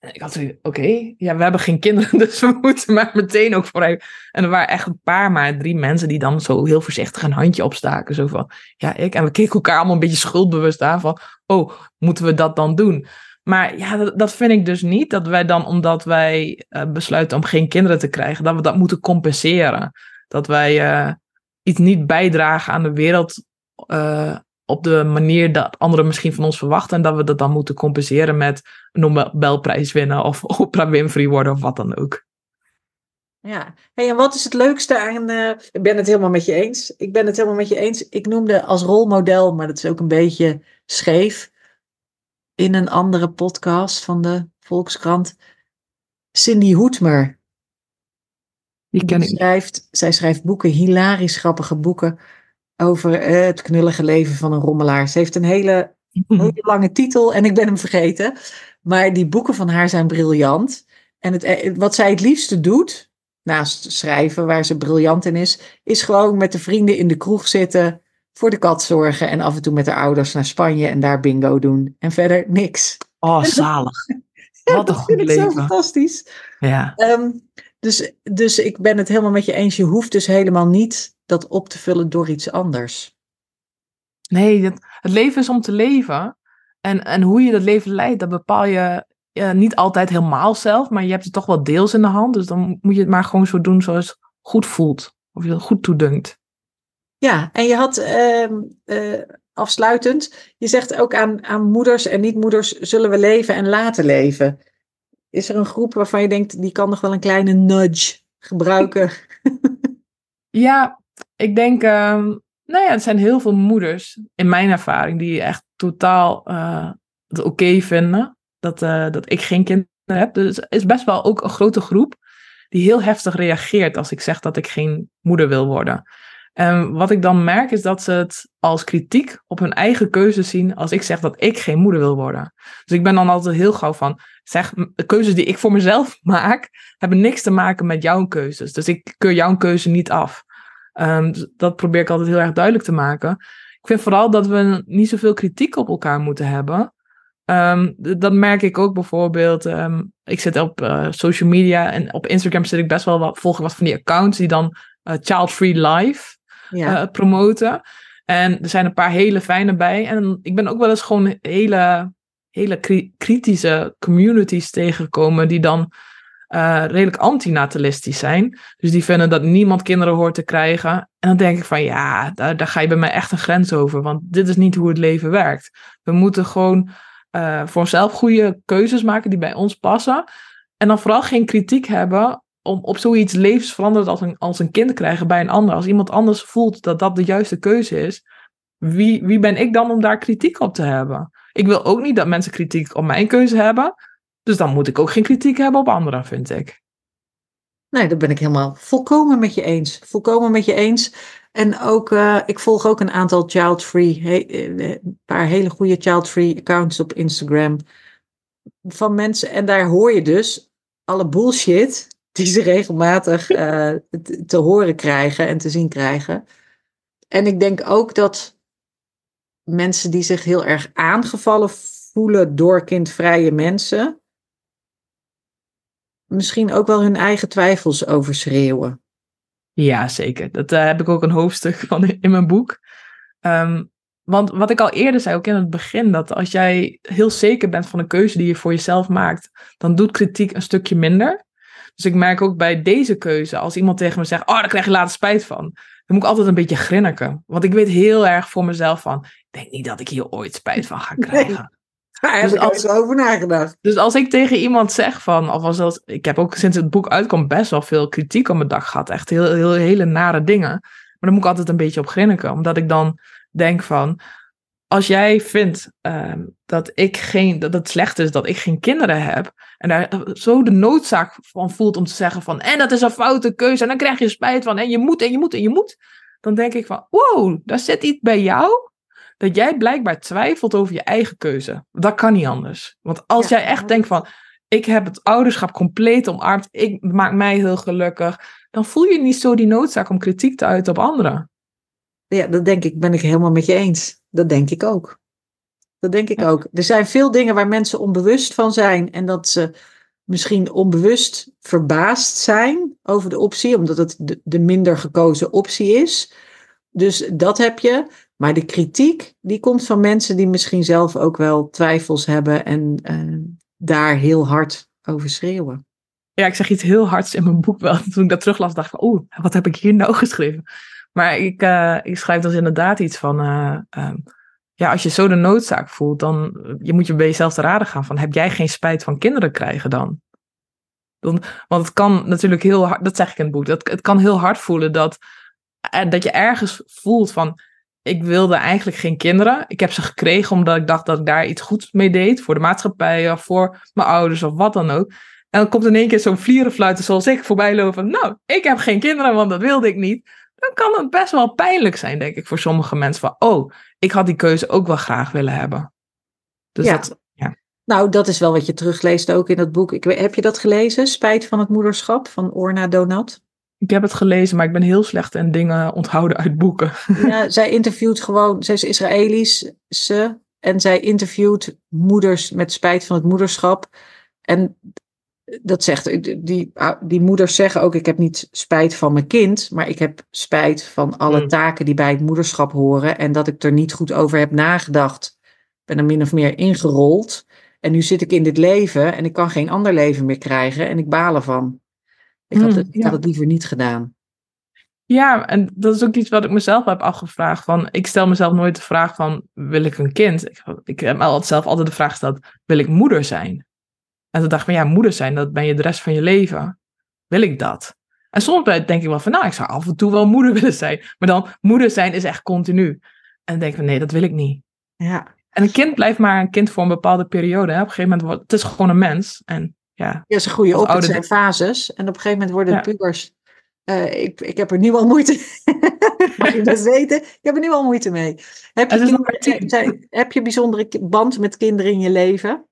Speaker 2: Ik had oké, ja, we hebben geen kinderen, dus we moeten maar meteen ook vrij. En er waren echt een paar, maar drie mensen die dan zo heel voorzichtig een handje opstaken. Zo van, ja, ik. En we keken elkaar allemaal een beetje schuldbewust aan van, oh, moeten we dat dan doen? Maar ja, dat, dat vind ik dus niet. Dat wij dan, omdat wij eh, besluiten om geen kinderen te krijgen, dat we dat moeten compenseren. Dat wij eh, iets niet bijdragen aan de wereld eh, op de manier dat anderen misschien van ons verwachten. En dat we dat dan moeten compenseren met een Nobelprijs winnen of Oprah Winfrey worden of wat dan ook.
Speaker 1: Ja, hey, en wat is het leukste aan. eh, ik ben het helemaal met je eens. Ik ben het helemaal met je eens. Ik noemde als rolmodel, maar dat is ook een beetje scheef. In een andere podcast van de Volkskrant. Cindy Hoetmer.
Speaker 2: Die ken ik
Speaker 1: schrijft, zij schrijft boeken, hilarisch grappige boeken. Over eh, het knullige leven van een rommelaar. Ze heeft een hele hele lange titel en ik ben hem vergeten. Maar die boeken van haar zijn briljant. En het, eh, wat zij het liefste doet, naast schrijven, waar ze briljant in is, is gewoon met de vrienden in de kroeg zitten, voor de kat zorgen en af en toe met haar ouders naar Spanje en daar bingo doen. En verder niks.
Speaker 2: Oh, zalig.
Speaker 1: Ja,
Speaker 2: Wat een
Speaker 1: dat
Speaker 2: goed
Speaker 1: vind ik zo
Speaker 2: leven.
Speaker 1: fantastisch.
Speaker 2: Ja.
Speaker 1: Ehm, dus, dus ik ben het helemaal met je eens. Je hoeft dus helemaal niet dat op te vullen door iets anders.
Speaker 2: Nee, het, het leven is om te leven. En, en hoe je dat leven leidt, dat bepaal je niet altijd helemaal zelf, maar je hebt het toch wel deels in de hand. Dus dan moet je het maar gewoon zo doen zoals het goed voelt. Of je het goed toedunkt.
Speaker 1: Ja, en je had ehm, eh, afsluitend, je zegt ook aan, aan moeders en niet-moeders zullen we leven en laten leven. Is er een groep waarvan je denkt, die kan nog wel een kleine nudge gebruiken?
Speaker 2: Ja, ik denk, ehm, nou ja, er zijn heel veel moeders, in mijn ervaring, die echt totaal eh, het oké vinden dat, eh, dat ik geen kinderen heb. Dus er is best wel ook een grote groep die heel heftig reageert als ik zeg dat ik geen moeder wil worden. En wat ik dan merk is dat ze het als kritiek op hun eigen keuze zien als ik zeg dat ik geen moeder wil worden. Dus ik ben dan altijd heel gauw van, zeg, de keuzes die ik voor mezelf maak, hebben niks te maken met jouw keuzes. Dus ik keur jouw keuze niet af. Ehm, dus dat probeer ik altijd heel erg duidelijk te maken. Ik vind vooral dat we niet zoveel kritiek op elkaar moeten hebben. Ehm, dat merk ik ook bijvoorbeeld. ehm, ik zit op eh, social media en op Instagram zit ik best wel wat, volg ik wat van die accounts die dan eh, Child Free Life
Speaker 1: Ja,
Speaker 2: eh, promoten. En er zijn een paar hele fijne bij. En ik ben ook wel eens gewoon hele, hele kri- kritische communities tegengekomen die dan eh, redelijk antinatalistisch zijn. Dus die vinden dat niemand kinderen hoort te krijgen. En dan denk ik van ja, daar, daar ga je bij mij echt een grens over. Want dit is niet hoe het leven werkt. We moeten gewoon uh, voor onszelf goede keuzes maken die bij ons passen. En dan vooral geen kritiek hebben om op zoiets levensveranderend als een, als een kind krijgen bij een ander. Als iemand anders voelt dat dat de juiste keuze is, wie, wie ben ik dan om daar kritiek op te hebben? Ik wil ook niet dat mensen kritiek op mijn keuze hebben. Dus dan moet ik ook geen kritiek hebben op anderen, vind ik.
Speaker 1: Nee, dat ben ik helemaal volkomen met je eens. Volkomen met je eens. En ook, uh, ik volg ook een aantal child-free, he, eh, een paar hele goede child-free accounts op Instagram. Van mensen, en daar hoor je dus alle bullshit die ze regelmatig te horen krijgen en te zien krijgen. En ik denk ook dat mensen die zich heel erg aangevallen voelen door kindvrije mensen, misschien ook wel hun eigen twijfels overschreeuwen.
Speaker 2: Ja, zeker. Dat uh, heb ik ook een hoofdstuk van in mijn boek. Um, want wat ik al eerder zei, ook in het begin, dat als jij heel zeker bent van een keuze die je voor jezelf maakt, dan doet kritiek een stukje minder. Dus ik merk ook bij deze keuze, als iemand tegen me zegt, oh, daar krijg je later spijt van, dan moet ik altijd een beetje grinniken. Want ik weet heel erg voor mezelf van, ik denk niet dat ik hier ooit spijt van ga krijgen.
Speaker 1: Daar heb dus ik als, over nagedacht.
Speaker 2: Dus als ik tegen iemand zeg van, of als ik heb ook sinds het boek uitkomt best wel veel kritiek op mijn dag gehad. Echt heel, heel, hele nare dingen. Maar dan moet ik altijd een beetje op grinniken. Omdat ik dan denk van, als jij vindt ehm, dat, ik geen, dat het slecht is dat ik geen kinderen heb. En daar zo de noodzaak van voelt om te zeggen van, en dat is een foute keuze. En dan krijg je spijt van, en je moet, en je moet, en je moet. Dan denk ik van, wow, daar zit iets bij jou dat jij blijkbaar twijfelt over je eigen keuze. Dat kan niet anders. Want als jij echt denkt van, ik heb het ouderschap compleet omarmd, ik maak mij heel gelukkig, dan voel je niet zo die noodzaak om kritiek te uiten op anderen.
Speaker 1: Ja, dat denk ik, ben ik helemaal met je eens. Dat denk ik ook. Dat denk ik ook. Er zijn veel dingen waar mensen onbewust van zijn en dat ze misschien onbewust verbaasd zijn over de optie, omdat het de, de minder gekozen optie is. Dus dat heb je. Maar de kritiek, die komt van mensen die misschien zelf ook wel twijfels hebben en uh, daar heel hard over schreeuwen.
Speaker 2: Ja, ik zeg iets heel hards in mijn boek wel. Toen ik dat teruglas, dacht ik, oeh, wat heb ik hier nou geschreven? Maar ik, uh, ik schrijf dus inderdaad iets van, uh, um, ja, als je zo de noodzaak voelt, dan je moet je bij jezelf te raden gaan van, heb jij geen spijt van kinderen krijgen dan? dan want het kan natuurlijk heel hard, dat zeg ik in het boek, dat, het kan heel hard voelen dat, dat je ergens voelt van, ik wilde eigenlijk geen kinderen. Ik heb ze gekregen omdat ik dacht dat ik daar iets goeds mee deed. Voor de maatschappij of voor mijn ouders of wat dan ook. En dan komt in één keer zo'n vlierenfluiter zoals ik voorbij lopen. Nou, ik heb geen kinderen, want dat wilde ik niet. Dan kan het best wel pijnlijk zijn, denk ik, voor sommige mensen. Van, oh, ik had die keuze ook wel graag willen hebben. Dus
Speaker 1: ja. Dat, ja. Nou, dat is wel wat je terugleest ook in dat boek. Ik, heb je dat gelezen? Spijt van het moederschap van Orna Donat?
Speaker 2: Ik heb het gelezen, maar ik ben heel slecht in dingen onthouden uit boeken.
Speaker 1: Ja, zij interviewt gewoon, zij is Israëlisch, ze, en zij interviewt moeders met spijt van het moederschap. En dat zegt, die, die moeders zeggen ook, ik heb niet spijt van mijn kind, maar ik heb spijt van alle hmm. taken die bij het moederschap horen en dat ik er niet goed over heb nagedacht. Ik ben er min of meer ingerold. En nu zit ik in dit leven en ik kan geen ander leven meer krijgen en ik baal ervan. Ik, had, het, ik had het liever niet gedaan.
Speaker 2: Ja, en dat is ook iets wat ik mezelf heb afgevraagd. Van, ik stel mezelf nooit de vraag van, wil ik een kind? Ik, ik heb altijd zelf altijd de vraag gesteld, wil ik moeder zijn? En toen dacht ik van, ja, moeder zijn, dat ben je de rest van je leven. Wil ik dat? En soms denk ik wel van, nou, ik zou af en toe wel moeder willen zijn. Maar dan, moeder zijn is echt continu. En dan denk ik van, nee, dat wil ik niet.
Speaker 1: Ja.
Speaker 2: En een kind blijft maar een kind voor een bepaalde periode. Hè? Op een gegeven moment wordt het is gewoon een mens. En ja,
Speaker 1: ja ze groeien op, het zijn fases. En op een gegeven moment worden ja. pubers. Uh, ik, ik heb er nu al moeite Mag je dat weten? Ik heb er nu al moeite mee. Heb je, kinderen, zijn, heb je bijzondere band met kinderen in je leven?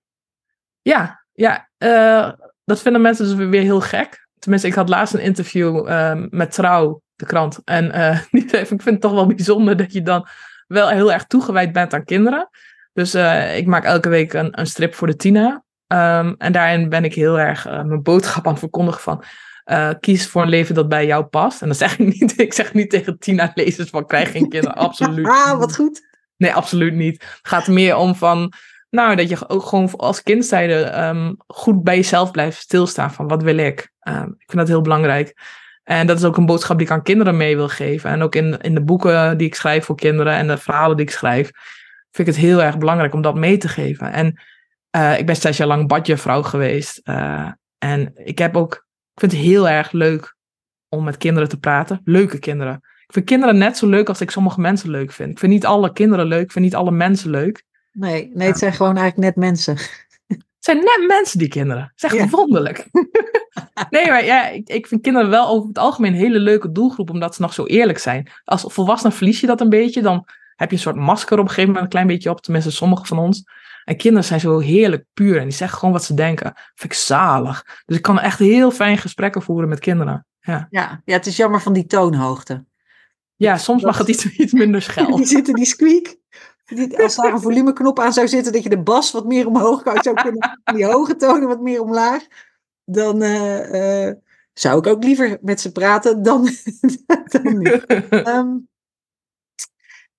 Speaker 2: Ja, ja uh, dat vinden mensen dus weer heel gek. Tenminste, ik had laatst een interview uh, met Trouw, de krant. En ik vind het toch wel bijzonder dat je dan wel heel erg toegewijd bent aan kinderen. Dus ik maak elke week een, een strip voor de Tina. Um, en daarin ben ik heel erg uh, mijn boodschap aan het verkondigen van uh, kies voor een leven dat bij jou past. En dat zeg ik niet. Ik zeg niet tegen Tina lezers van krijg geen kinderen. Absoluut.
Speaker 1: ah, wat goed.
Speaker 2: Nee, absoluut niet. Het gaat meer om van, nou, dat je ook gewoon als kind zijde um, goed bij jezelf blijft stilstaan van wat wil ik. Um, ik vind dat heel belangrijk. En dat is ook een boodschap die ik aan kinderen mee wil geven. En ook in, in de boeken die ik schrijf voor kinderen en de verhalen die ik schrijf vind ik het heel erg belangrijk om dat mee te geven. En uh, ik ben zes jaar lang badjevrouw geweest. Uh, en ik heb ook, ik vind het heel erg leuk om met kinderen te praten. Leuke kinderen. Ik vind kinderen net zo leuk als ik sommige mensen leuk vind. Ik vind niet alle kinderen leuk, ik vind niet alle mensen leuk.
Speaker 1: Nee, nee het zijn gewoon eigenlijk net mensen.
Speaker 2: Het zijn net mensen, die kinderen. Het is echt ja. wonderlijk. nee, maar ja, ik, ik vind kinderen wel over het algemeen een hele leuke doelgroep, omdat ze nog zo eerlijk zijn. Als volwassenen verlies je dat een beetje, dan heb je een soort masker op een gegeven moment een klein beetje op, tenminste sommige van ons. En kinderen zijn zo heerlijk puur en die zeggen gewoon wat ze denken. Vind ik zalig. Dus ik kan echt heel fijn gesprekken voeren met kinderen. Ja,
Speaker 1: ja, ja het is jammer van die toonhoogte.
Speaker 2: Ja, soms mag het iets, iets minder schel.
Speaker 1: die zitten die squeak. Die, als daar een volumeknop aan zou zitten, dat je de bas wat meer omhoog kan, zou kunnen, die hoge tonen wat meer omlaag. Dan uh, uh, zou ik ook liever met ze praten dan, dan niet. Um,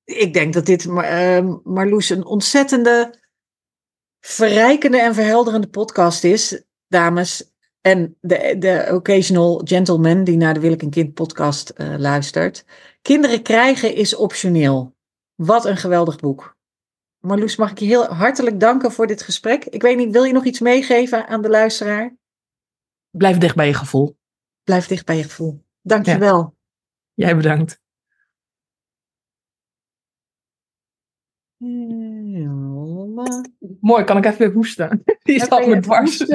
Speaker 1: ik denk dat dit, uh, Marloes, een ontzettende verrijkende en verhelderende podcast is, dames. En de, de occasional gentleman die naar de Wil ik een Kind podcast uh, luistert. Kinderen krijgen is optioneel. Wat een geweldig boek. Marloes, mag ik je heel hartelijk danken voor dit gesprek. Ik weet niet, wil je nog iets meegeven aan de luisteraar?
Speaker 2: Blijf dicht bij je gevoel.
Speaker 1: Blijf dicht bij je gevoel. Dank je wel.
Speaker 2: Ja. Jij bedankt. Mooi, kan ik even weer hoesten? Die is al me dwars.